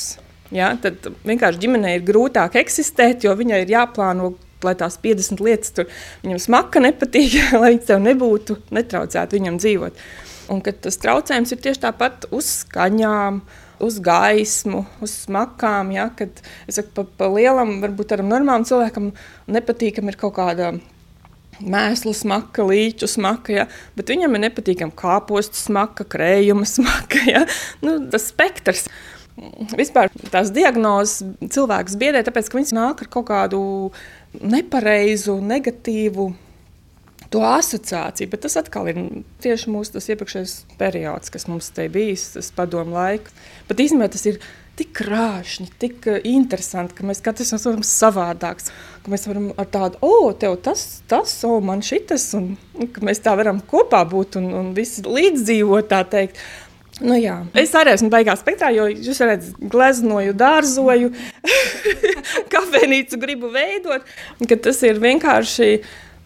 Speaker 4: Ja? Tad vienkārši ģimenei ir grūtāk eksistēt, jo viņai ir jāplāno lai tās 50 lietas tur viņam smaka nepatīk, lai viņas tev nebūtu, netraucētu viņam dzīvot. Un tas traucējums ir tieši tāpat uz skaņām, uh, uz gaismu, uz smakām. Ja, kad es saku, pa, pa lielam, varbūt tam normālam cilvēkam nepatīkam ir kaut kāda. Mēslu smaka, līķu smaka, ja, bet viņam ir nepatīkama kāpostu smaka, krējuma smaka. Ja, nu, tas spektrs. Vispār tās diagnozes cilvēks biedē, tāpēc ka viņš nāk ar kaut kādu nepareizu, negatīvu to asociāciju, bet tas atkal ir tieši mūsu iepriekšējais periods, kas mums te bijis, tas padomu laiks. Bet īstenībā tas ir tik krāšņi, tik eh, interesanti, ka mēs katrs esam savādāks. Mēs varam ar tādu, o, tev tas, tas, o, man šitas, un ka mēs tā varam kopā būt un, un visi līdzdzīvot, tā teikt. Nu, jā. es arī esmu beigās spektrā, jo jūs redzat, gleznoju, dārzoju, kafejnīcu gribu veidot. Tas ir vienkārši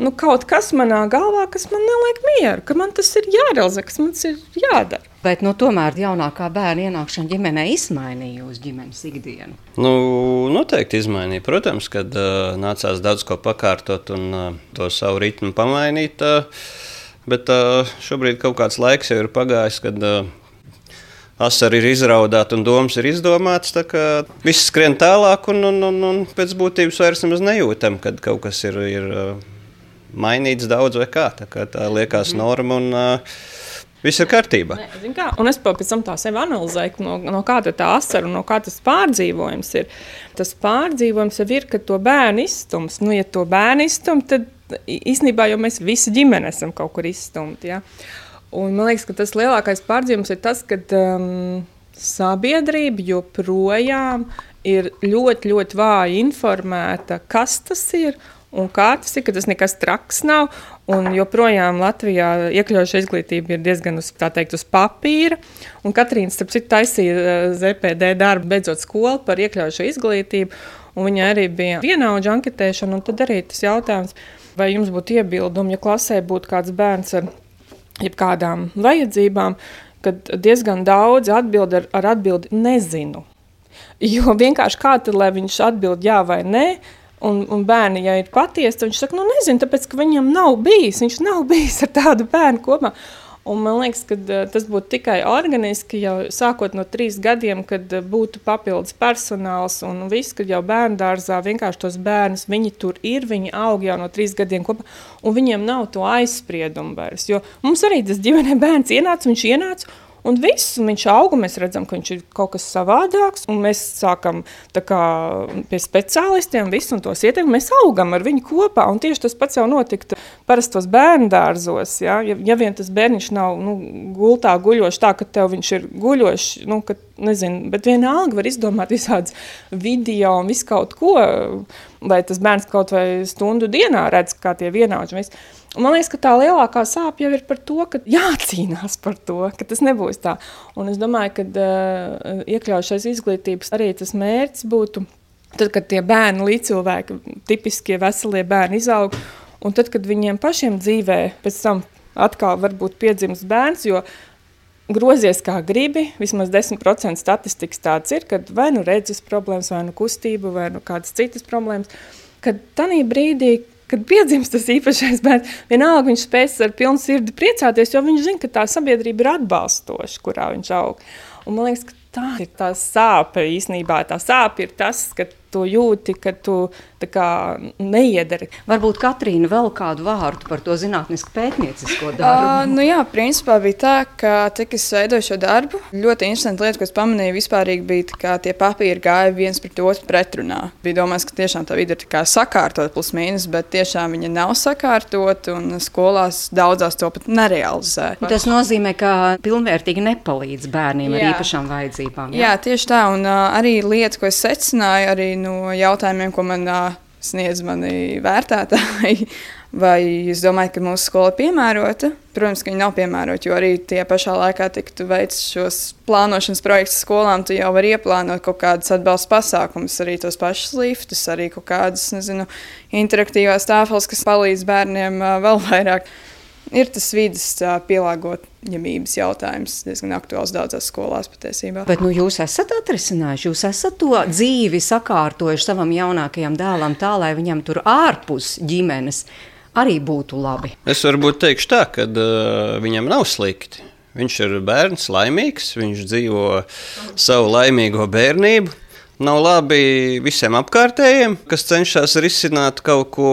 Speaker 4: nu, kaut kas manā galvā, kas man neliek mieru, ka man tas ir jārealizē, kas man tas ir jādara.
Speaker 3: Bet nu, tomēr jaunākā bērna ienākšana ģimenē izmainīja jūsu ģimenes ikdienu.
Speaker 5: Nu, noteikti izmainīja. Protams, kad uh, nācās daudz ko pakārtot un uh, to savu ritmu pamainīt. Uh, bet uh, šobrīd kaut kāds laiks jau ir pagājis, kad uh, asari ir izraudāti un domas ir izdomātas. Viss skrien tālāk, un, un, un, un pēc būtības vairs nejūtam, kad kaut kas ir, ir mainīts daudz vai kā. Tā, kā tā liekas mhm. norma. Un, uh, Viss ir kārtībā.
Speaker 4: Ne, kā, un es pēc tam tā sevi analizēju, no, no kāda tā asara un no kā tas pārdzīvojums ir. Tas pārdzīvojums jau ir, ka to bērnu izstums. Nu, ja to bērnu izstum, tad īstenībā jau mēs visi ģimene esam kaut kur izstumti. Ja? Un man liekas, ka tas lielākais pārdzīvums ir tas, ka um, sabiedrība joprojām ir ļoti, ļoti vāji informēta, kas tas ir un kā tas ir, ka tas nekas traks nav. Un joprojām Latvijā iekļaujoša izglītība ir diezgan uz, teikt, uz papīra. Un Katrīna, starp citu, taisīja uh, ZPD darbu, beidzot skolu par iekļaujošu izglītību. Viņa arī bija vienaudža anketēšana, un tad arī tas jautājums, vai jums būtu iebildumi, ja klasē būtu kāds bērns ar jebkādām vajadzībām, kad diezgan daudz atbild ar, ar atbildi nezinu. Jo vienkārši kā tad, lai viņš atbild jā vai nē, un, un bērni, ja ir patiesi, tad viņš saka, nu nezinu, tāpēc, ka viņam nav bijis, viņš nav bijis ar tādu bērnu kopā. Un man liekas, ka uh, tas būtu tikai organiski, jau sākot no trīs gadiem, kad uh, būtu papildus personāls un viss, kad jau bērnu dārzā vienkārši tos bērnus, viņi tur ir, viņi aug jau no trīs gadiem kopā, un viņiem nav to aizspriedumu vairs. Jo mums arī tas ģimenē bērns ienāca, viņš ienāca, Un viss, un viņš aug, un mēs redzam, ka viņš ir kaut kas savādāks, un mēs sākam kā, pie speciālistiem, visu, un tos ieteikumus mēs augam ar viņu kopā. Un tieši tas pats jau notiktu parastos bērnu dārzos. Ja, ja, ja vien tas bērniņš nav nu, gultā guļošs, tā ka tev viņš ir guļošs, nu, ka, nezinu, bet vienalga var izdomāt visādas video un visu kaut ko, lai tas bērns kaut vai stundu dienā redz, kā tie vienaudži. Man liekas, ka tā lielākā sāpe jau ir par to, ka jācīnās par to, ka tas nebūs tā. Un es domāju, ka uh, iekļaušais izglītības arī tas mērķis būtu, tad, kad tie bērni, līdzcilvēki, tipiskie veselie bērni izaug, un tad, kad viņiem pašiem dzīvē pēc tam atkal varbūt piedzims bērns, jo grozies kā gribi, vismaz 10% statistikas tāds ir, kad vai nu redzes problēmas, vai nu kustība, vai nu kādas citas problēmas, kad tanī brīdī, kad piedzimst tas īpašais bērns, vienalga viņš spēs ar pilnu sirdi priecāties, jo viņš zina, ka tā sabiedrība ir atbalstoša, kurā viņš aug. Un man liekas, ka tā ir tā sāpe īstenībā. Tā sāpe ir tas, ka tu jūti, ka tu kā, neiedari.
Speaker 3: Varbūt Katrīna vēl kādu vārdu par to zinātnisku pētniecisko darbu. Uh,
Speaker 6: nu jā, principā bija tā, ka tik es veidoju šo darbu. Ļoti interesanti lieta, ko es pamanīju, vispārīgi bija, ka tie papīri gāja viens pret otru pretrunā. Bija domāts, ka tiešām tā vide ir sakārtot plus mīnus, bet tiešām viņa nav sakārtot un skolās daudzās to pat nerealizē.
Speaker 3: Tas nozīmē, ka pilnvērtīgi nepalīdz bērniem jā. ar īpašām vajadzībām.
Speaker 6: Jā, jā tieši tā. Un uh, arī lieta, ko es secināju, arī no jautājumiem, ko man uh, sniedz mani vērtētāji. Vai es domāju, ka mūsu skola ir piemērota? Protams, ka viņi nav piemēroti, jo arī tie pašā laikā, kad tu veic šos plānošanas projektus skolām, tu jau vari ieplānot kaut kādus atbalsta pasākumus, arī tos pašus liftus, arī kaut kādas, nezinu, interaktīvās tāfeles, kas palīdz bērniem vēl vairāk ir tas vidas pielāgojamības jautājums diezgan aktuāls daudzās skolās patiesībā.
Speaker 3: Bet nu, jūs esat atrisinājuši, jūs esat to dzīvi sakārtojuši savam jaunākajam dēlam tā, lai viņam tur ārpus ģimenes arī būtu labi.
Speaker 5: Es varbūt teikšu tā, ka uh, viņam nav slikti. Viņš ir bērns, laimīgs, viņš dzīvo savu laimīgo bērnību. Nav labi visiem apkārtējiem, kas cenšas risināt kaut ko,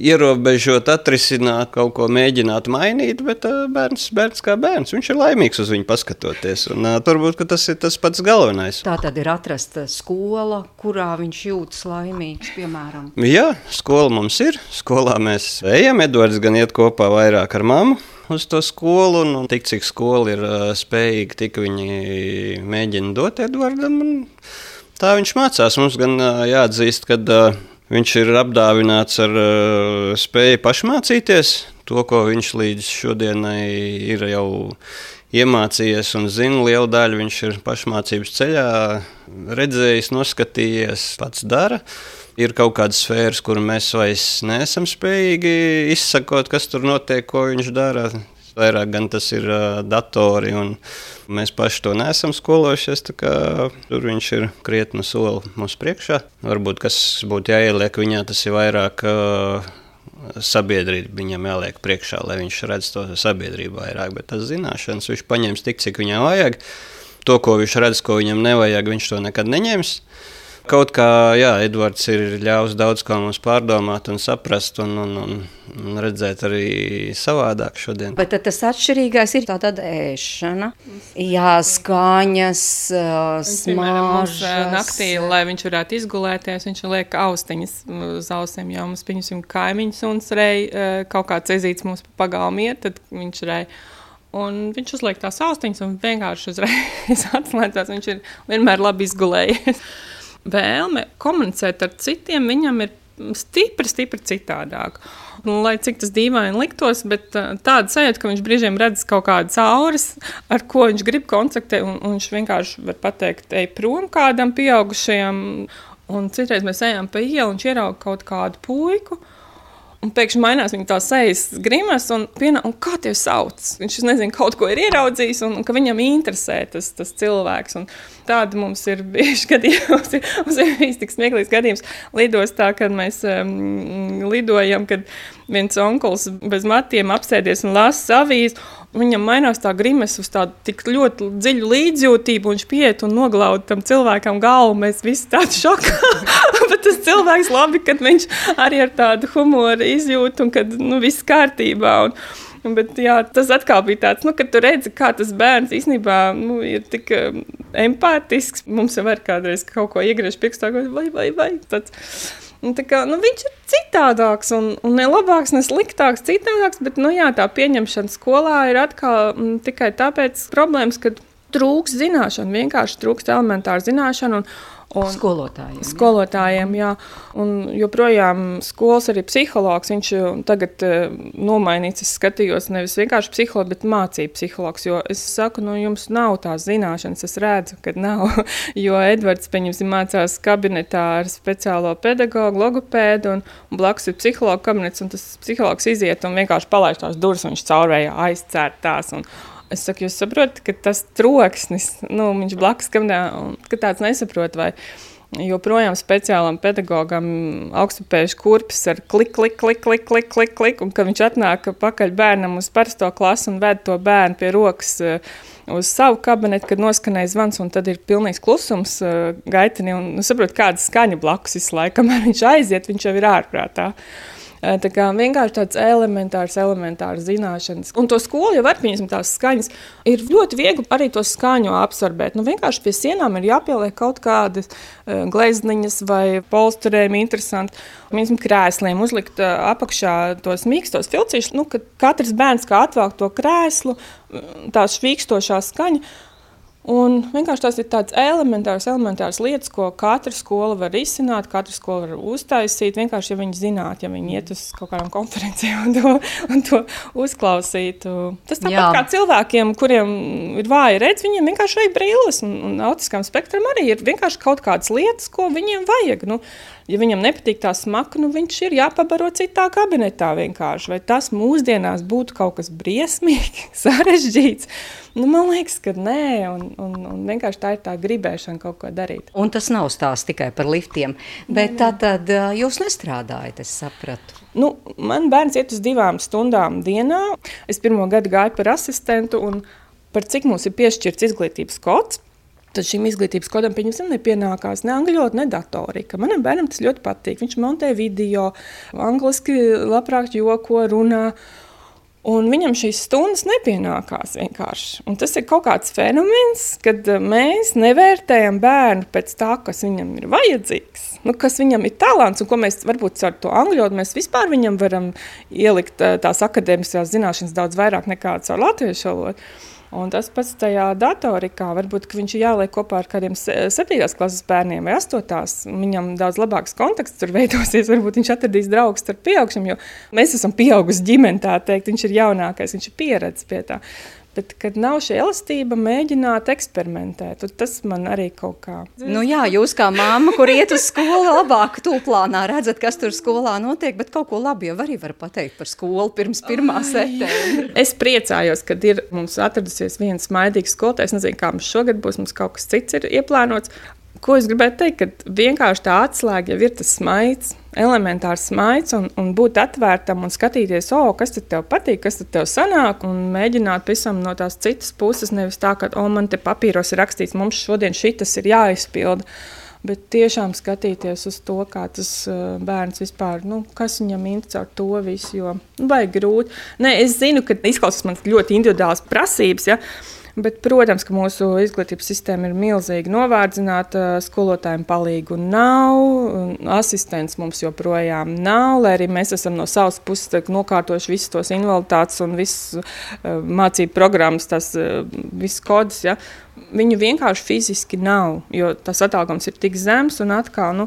Speaker 5: ierobežot, atrisināt, kaut ko mēģināt mainīt. Bet bērns, bērns kā bērns, viņš ir laimīgs uz viņu paskatoties. Un, turbūt tas ir tas pats galvenais.
Speaker 3: Tā tad ir atrasta skola, kurā viņš jūtas laimīgs, piemēram.
Speaker 5: Jā, skola mums ir. Skolā mēs ejam. Edvards gan iet kopā vairāk ar mammu uz to skolu, un, un tik cik skola ir uh, spējīga, tik viņi mēģina dot Edvardam. Tā viņš mācās. Mums gan jāatzīst, ka viņš ir apdāvināts ar spēju pašmācīties. To, ko viņš līdz šodienai ir jau iemācījies un zina lielu daļu, viņš ir pašmācības ceļā redzējis, noskatījies, pats dara. Ir kaut kādas sfēras, kur mēs vairs neesam spējīgi izsakot, kas tur notiek, ko viņš dara. Vairāk gan tas ir uh, datori, un mēs paši to neesam skolojušies. Tur viņš ir krietni soli mums priekšā. Varbūt kas būtu jāieliek viņā, tas ir vairāk. Uh, sabiedrība viņam jāliek priekšā, lai viņš redz to sabiedrību vairāk. Bet tas zināšanas viņš paņems tik, cik viņam vajag. To, ko viņš redz, ko viņam nevajag, viņš to nekad neņems. Kaut kā, jā, Edvards ir ļāvis daudz ko mums pārdomāt un saprast un, un, un, un redzēt arī savādāk šodien.
Speaker 3: Bet tas atšķirīgais ir tāda ēšana, jā, skaņas, smāžas.
Speaker 4: Naktī, lai viņš varētu izgulēties, viņš liek austiņas uz ausiem, jo mums, pieņemsim, kaimiņus un rej, kaut kāds ezīts mums pa pagalmu iet, tad viņš rej. Un viņš uzliek tās austiņas un vienkārši uzreiz atslēdzās. Viņš ir vienmēr labi izgulējies vēlme komunicēt ar citiem, viņam ir stipri, stipri citādāk. Un, lai cik tas dīvaini liktos, bet uh, tāda sajūta, ka viņš brīžiem redz kaut kādas auras, ar ko viņš grib kontaktēt, un, un viņš vienkārši var pateikt, ej prom kādam pieaugušajam. Un citreiz mēs ejam pa ielu, un ierauga kaut kādu puiku. Un pēkšņi mainās viņa tā sejas grimas, un, pienā, un kā te sauc? Viņš nezina, kaut ko ir ieraudzījis, un, un ka viņam interesē tas, tas cilvēks. Un tādi mums ir bijuši gadījumi. Mums ir, mums ir bijis tik smieklīgs gadījums lidostā, kad mēs um, lidojam, kad viens onkulis bez matiem apsēdies un lasa avīzi. Viņam mainās tā grimas uz tādu tik ļoti dziļu līdzjūtību, un viņš pieiet un noglauda tam cilvēkam galvu. Mēs visi tādi šokā. Bet tas cilvēks labi, kad viņš arī ar tādu humoru izjūt un kad nu, viss kārtībā. Un, Bet, jā, tas atkal bija tāds, nu, ka tu redzi, kā tas bērns īstenībā nu, ir tik um, empātisks. Mums jau ir kādreiz kaut ko iegriež pirkstā, vai, vai, vai. Tāds, Un, kā, nu, viņš ir citādāks, un, un ne labāks, ne sliktāks, citādāks. Bet nu, jā, tā pieņemšana skolā ir atkal m, tikai tāpēc problēmas, ka trūks zināšanu, vienkārši trūkst elementāru zināšanu. Un,
Speaker 3: Un skolotājiem.
Speaker 4: Skolotājiem, jā. Un joprojām skolas arī psihologs. Viņš tagad uh, nomainīts, es skatījos nevis vienkārši psihologs, bet mācību psihologs. Jo es saku, nu jums nav tās zināšanas, es redzu, ka nav. jo Edvards, pieņemsim, mācās kabinetā ar speciālo pedagogu, logopēdu un, un blakus ir psihologa kabinets, un tas psihologs iziet un vienkārši palaiž tās durvis, un viņš caurvējā aizcērt tās. Un, Es saku, jūs saprotat, ka tas troksnis, nu, viņš blakus kamerā, un ka tāds nesaprot, vai joprojām speciālam pedagogam augstupējuši kurpes ar klik, klik, klik, klik, klik, klik, klik, un ka viņš atnāk pakaļ bērnam uz parasto klasu un ved to bērnu pie rokas uz savu kabinetu, kad noskanēja zvans, un tad ir pilnīgs klusums gaitini, un nu, saprot, kāda skaņa blakus visu laiku, kamēr viņš aiziet, viņš jau ir ārprātā. Tā kā vienkārši tāds elementārs, elementārs zināšanas. Un to skolu jau var pieņemt tās skaņas. Ir ļoti viegli arī to skaņu absorbēt. Nu, vienkārši pie sienām ir jāpieliek kaut kādas glezniņas vai polsterēm interesanti. Piemēram, krēsliem uzlikt apakšā tos mīkstos filcīšus, nu, kad katrs bērns kā atvelk to krēslu, tā švīkstošā skaņa. Un vienkārši tas ir tāds elementārs, elementārs lietas, ko katra skola var izsināt, katra skola var uztaisīt. Vienkārši, ja viņi zinātu, ja viņi iet uz kaut kādām konferencēm un to, un to uzklausītu. Tas tāpat Jā. kā cilvēkiem, kuriem ir vāja redz, viņiem vienkārši vajag brīles. Un, un autiskam spektram arī ir vienkārši kaut kādas lietas, ko viņiem vajag. Nu, ja viņam nepatīk tā smaka, nu viņš ir jāpabaro citā kabinetā vienkārši. Vai tas mūsdienās būtu kaut kas briesmīgi, sarežģīts? Nu, man liekas, ka nē, un, un, un vienkārši tā ir tā gribēšana kaut ko darīt.
Speaker 3: Un tas nav stāsts tikai par liftiem, bet tā tad jūs nestrādājat, es sapratu.
Speaker 4: Nu, man bērns iet uz divām stundām dienā. Es pirmo gadu gāju par asistentu, un par cik mums ir piešķirts izglītības kods, Tad šim izglītības kodam pieņemsim nepienākās ne angļu valoda, ne datorika. Manam bērnam tas ļoti patīk. Viņš montē video, angliski labprāt joko, runā. Un viņam šīs stundas nepienākās vienkārši. Un tas ir kaut kāds fenomens, kad eh, mēs nevērtējam bērnu pēc tā, kas viņam ir vajadzīgs, nu, kas viņam ir talants, un ko mēs varbūt ar to angļu valodu mēs vispār viņam varam ielikt eh, tās akadēmiskās zināšanas daudz vairāk nekā caur latviešu valodu. Un tas pats tajā datorikā, varbūt viņš ir jāliek kopā ar kādiem 7. klases bērniem vai 8. Viņam daudz labāks konteksts tur veidosies. Varbūt viņš atradīs draugus ar pieaugšiem, jo mēs esam pieauguši ģimene, tā teikt. Viņš ir jaunākais, viņš ir pieredzējis pie tā. Bet, kad nav šī elastība, mēģināt eksperimentēt, tas man arī kaut kā.
Speaker 3: Nu, jā, jūs kā māma, kur iet uz skolu, labāk tūplānā redzat, kas tur skolā notiek, bet kaut ko labi jau arī var pateikt par skolu pirms 1. septembra.
Speaker 4: Es priecājos, kad ir mums atradusies viens maidīgs skolotājs. Nezinu, kā mums šogad būs, mums kaut kas cits ir ieplānots. Ko es gribēju teikt, ka vienkārši tā atslēga jau ir tas smaids, elementārs smaids, un, un būt atvērtam un skatīties, oh, kas tev patīk, kas tev sanāk, un mēģināt visam no tās citas puses. Nevis tā, ka, oh, man te papīros ir rakstīts, mums šodien šis ir jāizpilda. Bet tiešām skatīties uz to, kā tas uh, bērns vispār, nu, kas viņam interesē ar to visu, jo nu, vajag grūti. Nē, es zinu, ka izklausās man ļoti individuāls prasības. Ja? Uh, Bet, protams, ka mūsu izglītības sistēma ir milzīgi novārdzināta. Skolotājiem palīgu nav, asistents mums joprojām nav, lai arī mēs esam no savas puses nokārtojuši visus tos invaliditātes un visas uh, mācību programmas, tas uh, viss kodus. Ja? Viņu vienkārši fiziski nav, jo tas atalgojums ir tik zems un atkal. Nu,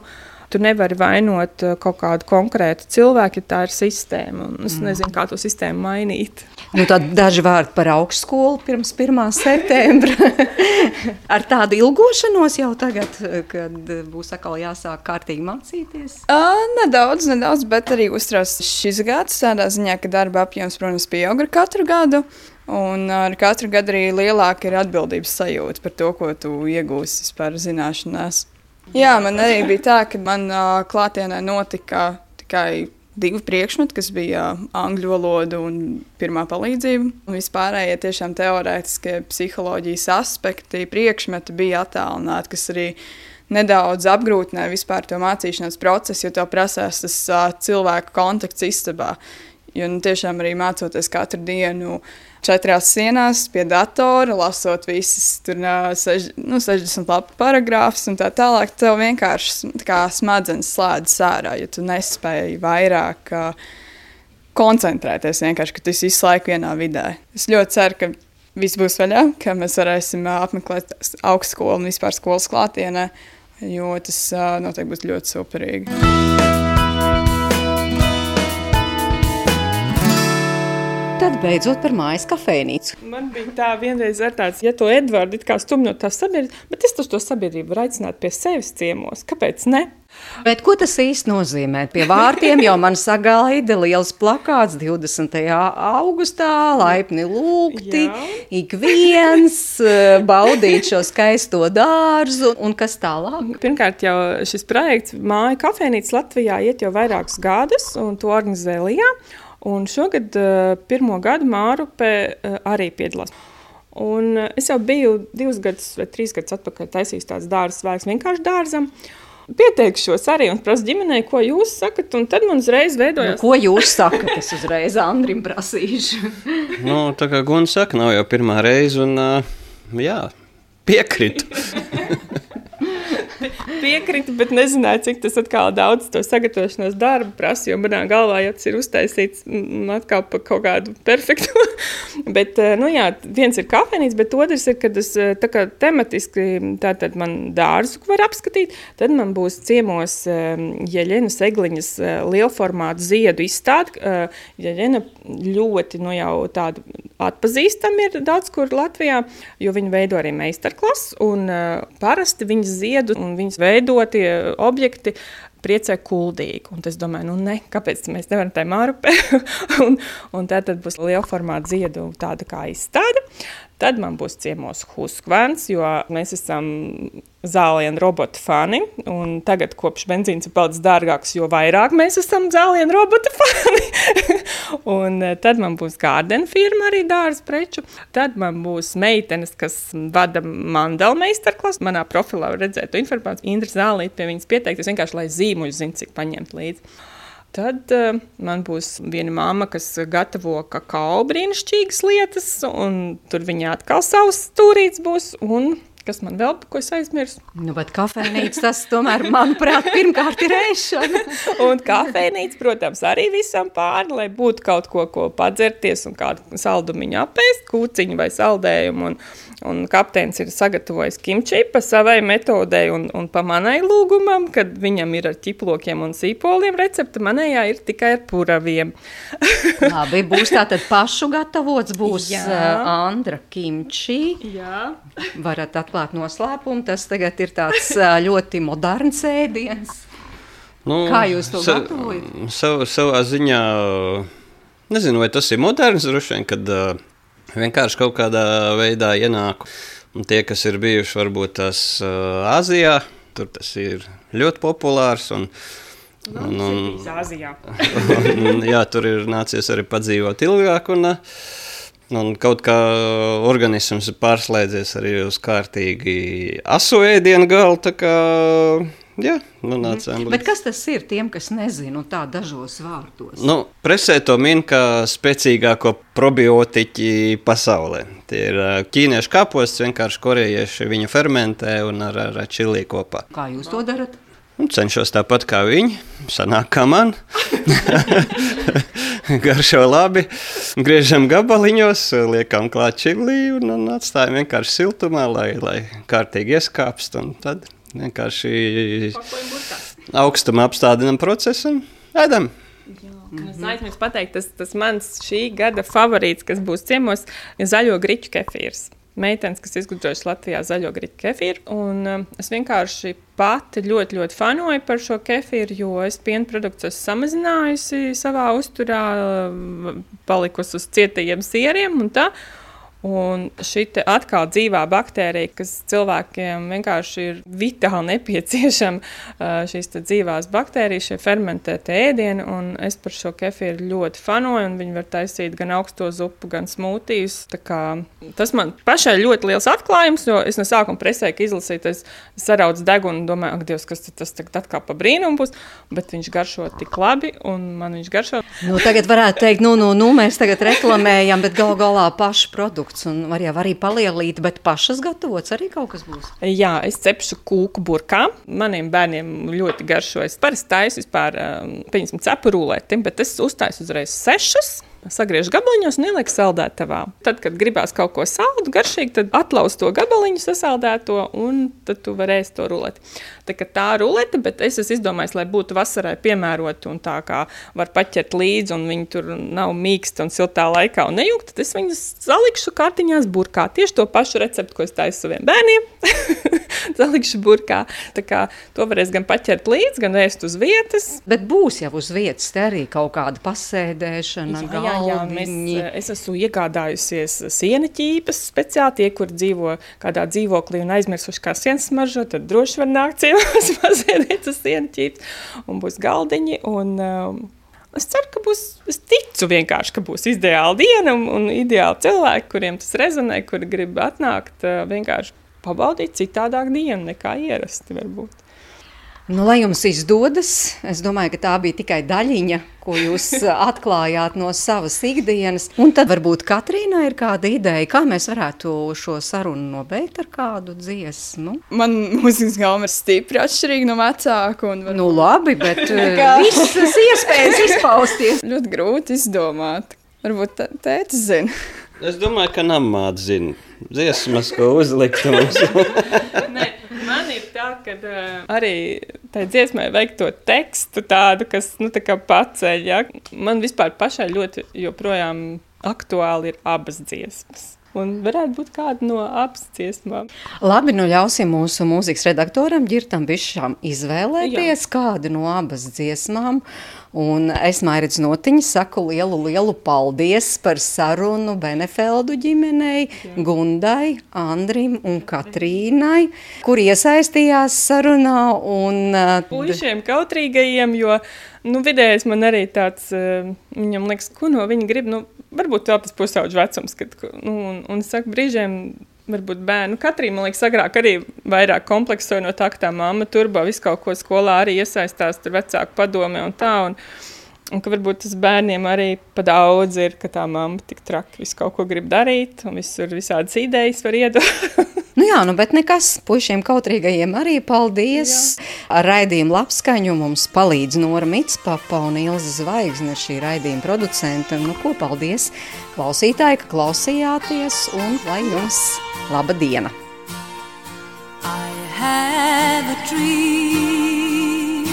Speaker 4: Tu nevari vainot kaut kādu konkrētu cilvēku, ja tā ir sistēma. Es mm. nezinu, kā to sistēmu mainīt.
Speaker 3: Nu, daži vārdi par augstskolu pirms 1. septembra. Ar tādu ilgošanos jau tagad, kad būs atkal jāsāk kārtīgi mācīties?
Speaker 6: Uh, nedaudz, nedaudz, bet arī uztrauc šis gads. Tādā ziņā, ka darba apjoms, protams, pieaug ar katru gadu. Un ar katru gadu arī lielāka ir atbildības sajūta par to, ko tu iegūsi vispār zināšanās. Jā, man arī bija tā, ka man uh, klātienē notika tikai divi priekšmeti, kas bija angļu valoda un pirmā palīdzība. Un vispārējie tiešām teorētiskie psiholoģijas aspekti, priekšmeti bija attālināti, kas arī nedaudz apgrūtināja vispār to mācīšanās procesu, jo tev prasās tas uh, cilvēku kontakts istabā. Jo nu, tiešām arī mācoties katru dienu četrās sienās pie datora, lasot visas tur, sež, nu, 60 lapu paragrāfus un tā tālāk, tev vienkārši kā smadzenes slēdzas ārā, ja tu nespēji vairāk uh, koncentrēties vienkārši, ka tu esi visu laiku vienā vidē. Es ļoti ceru, ka viss būs vaļā, ka mēs varēsim uh, apmeklēt augstskolu un vispār skolas klātienē, jo tas uh, noteikti būs ļoti superīgi.
Speaker 3: Tad beidzot par mājas kafejnīcu.
Speaker 4: Man bija tā vienreiz ar tāds, ja to Edvardu it kā stum no tās sabiedrības, bet es to sabiedrību varu aicināt pie sevis ciemos. Kāpēc ne?
Speaker 3: Bet ko tas īsti nozīmē? Pie vārtiem jau man sagaida liels plakāts 20. augustā, laipni lūgti, ik viens eh, baudīt šo skaisto dārzu un kas tālāk.
Speaker 4: Pirmkārt jau šis projekts Māja kafejnīca Latvijā iet jau vairākus gadus un to organizē Lijā. Un šogad uh, pirmo gadu Mārupe uh, arī piedalās. Un, uh, es jau biju divus gadus vai trīs gadus atpakaļ taisījis tādas dārza svētkus vienkārši dārzam. Pieteikšos arī un prasu ģimenei, ko jūs sakat. Tad man uzreiz veidojās.
Speaker 3: Nu, ko jūs sakat? Es uzreiz Andrim prasīšu.
Speaker 5: nu, tā kā Gunga saka, nav jau pirmā reize. Un, uh, jā, piekrītu.
Speaker 4: Piekrītu, bet nezināju, cik tas atkal daudz to sagatavošanās darbu prasa. Jo manā galvā jau tas ir uztaisīts atkal par kaut kādu perfektu. bet, eh, nu jā, viens ir kafejnīca, bet otrs ir, kad es eh, tā kā tematiski tātad man dārzu var apskatīt, tad man būs ciemos eh, Jeļenas Egliņas lielformātu ziedu izstādi. Jeļena ļoti, nu jau tādu atpazīstami ir daudz kur Latvijā, jo viņi veido arī meistarklases, un parasti viņas ziedu un viņas veidotie objekti priecē kuldīgi. Un es domāju, nu ne, kāpēc mēs nevaram tā mārupē? un, un tā tad būs liela formāta ziedu tāda kā izstāde. Tad man būs ciemos Huskvans, jo mēs esam zālienu robotu fani. Tagad, kopš benzīns ir palicis dārgāks, jo vairāk mēs esam zālienu robotu fani. un eh, tad man būs gārdena firma, arī dārza preču. Tad man būs meitenes, kas vada mandala meistarklasu. Manā profilā var redzēt to informāciju. Indra Zālīte pie viņas pieteikties vienkārši, lai zīmuļi zinātu, cik paņemt līdzi. Tad uh, man būs viena māma, kas gatavo kakao brīnišķīgas lietas, un tur viņa atkal savs stūrīts būs. Un Kas man vēl, ko es aizmirsu?
Speaker 3: Nu, bet kafejnīca tas tomēr, manuprāt, pirmkārt ir ēšana.
Speaker 4: un kafejnīca, protams, arī visam pāri, lai būtu kaut ko, ko padzerties un kādu saldumiņu apēst, kūciņu vai saldējumu. Un, Un kapteinis ir sagatavojis kimči pa savai metodei un, un pa manai lūgumam, kad viņam ir ar ķiplokiem un sīpoliem recepte, manējā ir tikai ar puraviem.
Speaker 3: Labi, būs tātad pašu gatavots, būs Jā. uh, Andra kimči.
Speaker 4: Jā.
Speaker 3: Varat atklāt noslēpumu, tas tagad ir tāds uh, ļoti moderns ēdiens. Nu, Kā jūs to sa gatavojat?
Speaker 5: Sav, savā ziņā, nezinu, vai tas ir moderns, droši vien, kad uh, vienkārši kaut kādā veidā ienāku. Un tie, kas ir bijuši varbūt tās Āzijā, tur tas ir ļoti populārs. Un,
Speaker 4: nu, un, un, Āzijā.
Speaker 5: un, jā, tur ir nācies arī padzīvot ilgāk. Un, Un kaut kā organisms ir pārslēdzies arī uz kārtīgi asu ēdienu galu. Jā, nu nācām
Speaker 3: līdz. Bet kas tas ir tiem, kas nezina, nu, tā dažos vārdos?
Speaker 5: Nu, presē to min kā spēcīgāko probiotiķi pasaulē. Tie ir ķīniešu kāposts, vienkārši korejieši viņu fermentē un ar, ar, čili kopā.
Speaker 3: Kā jūs to darat?
Speaker 5: Nu, cenšos tāpat kā viņi. Sanāk, kā man. Garšo labi. Griežam gabaliņos, liekam klāt čili un, un atstājam vienkārši siltumā, lai, lai kārtīgi ieskāpst. Tad vienkārši augstuma apstādinam procesu un ēdam.
Speaker 4: Es aizmirsu pateikt, tas, tas mans šī gada favorīts, kas būs ciemos, ir zaļo griķu kefīrs. Meitenes, kas izgudrojusi Latvijā zaļo griķu kefīru. Un, uh, es vienkārši pati ļoti, ļoti fanoju par šo kefīru, jo es piena produktus esmu samazinājusi savā uzturā, uh, palikusi uz cietajiem sieriem un tā. Un šī atkal dzīvā baktērija, kas cilvēkiem vienkārši ir vitāli nepieciešama, šīs dzīvās baktērijas, šie fermentētie ēdieni. Es par šo kefīru ļoti fanoju, un viņi var taisīt gan augsto zupu, gan smūtijas. Tas man pašai ļoti liels atklājums, jo es no sākuma presēju, ka izlasīt, es saraucu degunu un domāju, ak, Dievs, kas tas tagad atkal pa brīnumu būs, bet viņš garšo tik labi, un man viņš garšo.
Speaker 3: Nu, tagad varētu teikt, nu, nu, nu mēs tagad reklamējam, bet gal galā paši produkti produkts, un var jau arī palielīt, bet pašas gatavots arī kaut kas būs.
Speaker 4: Jā, es cepšu kūku burkā. Maniem bērniem ļoti garšo. Es parasti taisu vispār, um, pieņemsim, cepu rulēti, bet es uztaisu uzreiz sešas sagriež gabaliņos un ieliek saldētavā. Tad, kad gribās kaut ko saldu, garšīgu, tad atlauz to gabaliņu sasaldēto un tad tu vari ēst to ruleti. Tā, tā rulete, bet es esmu izdomājis, lai būtu vasarai piemērota un tā kā var paķert līdzi, un viņi tur nav mīksti un siltā laikā un nejūgt, tad es viņus salikšu kārtiņās burkā. Tieši to pašu recepti, ko es taisu saviem bērniem, salikšu burkā. Tā kā to varēs gan paķert līdzi, gan ēst uz vietas.
Speaker 3: Bet būs jau uz vietas arī kaut kāda pasēdēšana, jā, jā, jā, mēs,
Speaker 4: es esmu iegādājusies siena ķīpas speciāli tie, kur dzīvo kādā dzīvoklī un aizmirsuši kā sienas smaržo, tad droši var nākt ciemos mazliet uz sienu ķīps un būs galdiņi. Un, um, es ceru, ka būs, es ticu vienkārši, ka būs ideāla diena un, un ideāli cilvēki, kuriem tas rezonē, kuri grib atnākt uh, vienkārši pabaudīt citādāk dienu nekā ierasti varbūt.
Speaker 3: Nu, lai jums izdodas, es domāju, ka tā bija tikai daļiņa, ko jūs atklājāt no savas ikdienas. Un tad varbūt Katrīna ir kāda ideja, kā mēs varētu šo sarunu nobeigt ar kādu dziesmu.
Speaker 8: Man mūzikas gauma ir stipri atšķirīga no vecāka.
Speaker 3: Var... Nu labi, bet visas iespējas izpausties.
Speaker 8: Ļoti grūti izdomāt. Varbūt tētis zina.
Speaker 5: Es domāju, ka namāts zina dziesmas, ko uzlikt mums.
Speaker 4: Man ir tā, ka uh, arī tai dziesmai vajag to tekstu tādu, kas nu, tā paceļ. Ja? Man vispār pašai ļoti joprojām aktuāli ir abas dziesmas. Un varētu būt kāda no apsciesmām.
Speaker 9: Labi, nu ļausim mūsu mūzikas redaktoram Girtam Bišām izvēlēties Jā. kādu no abas dziesmām. Un es Mairits Notiņa saku lielu, lielu paldies par sarunu Benefeldu ģimenei, Jā. Gundai, Andrim un Katrīnai, kur iesaistījās sarunā. Un,
Speaker 4: Puišiem kautrīgajiem, jo nu, vidējais man arī tāds, viņam liekas, ko no viņa grib, nu, varbūt vēl tas pusauģu vecums, kad, nu, un, un saku, brīžiem varbūt bērnu. Katrīna, man liekas, agrāk arī vairāk kompleksoja no tā, ka tā mamma turbo visu kaut ko skolā arī iesaistās, tur vecāku padome un tā. Un, Un ka varbūt tas bērniem arī pa daudz ir, ka tā mamma tik traki visu kaut ko grib darīt, un visur visādas idejas var iedot.
Speaker 9: Nu jā, nu, bet nekas, puišiem kautrīgajiem arī paldies. Jā. Ar raidījumu labskaņu mums palīdz Nora Mitspapa un Ilza Zvaigzne, šī raidījuma producenta. Nu, ko paldies klausītāji, ka klausījāties, un lai jums laba diena! I have a dream,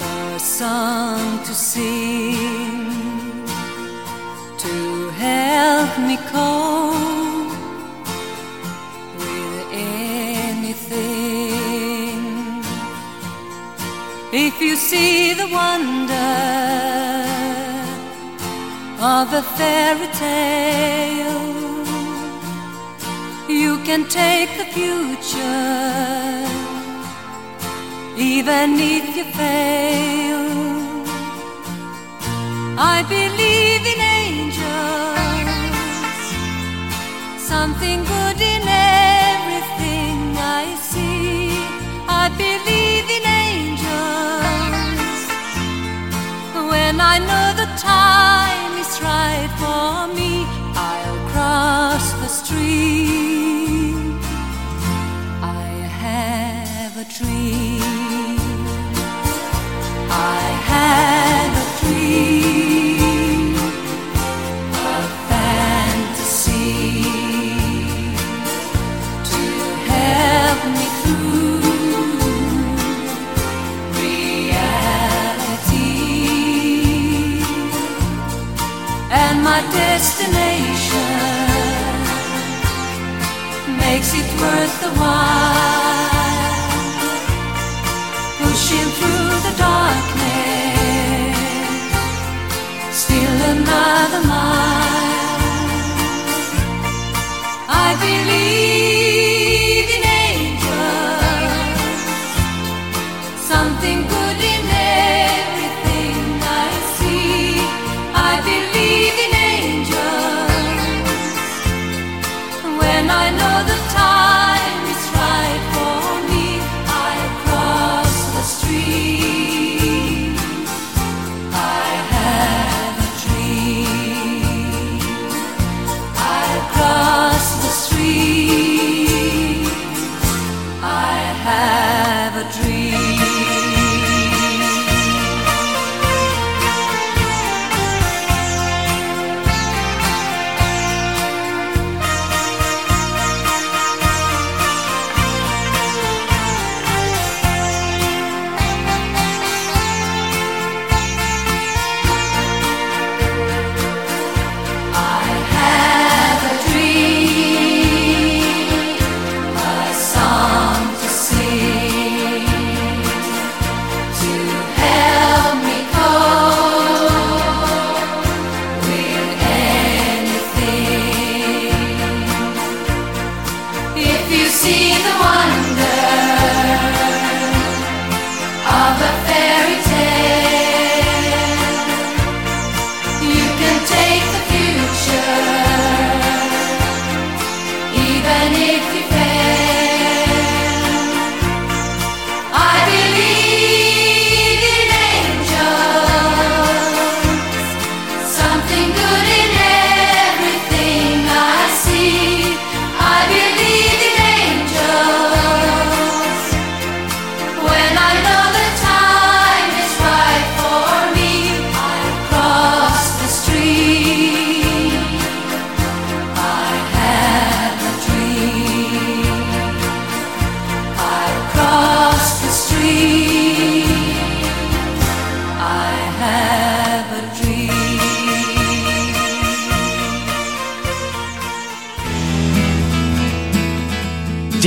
Speaker 9: a song to sing, to help me cope. If you see the wonder of a fairy tale, you can take the future, even if you fail. I believe in angels, something good in everything I see. I believe time worth the while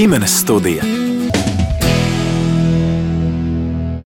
Speaker 10: ģimenes studija.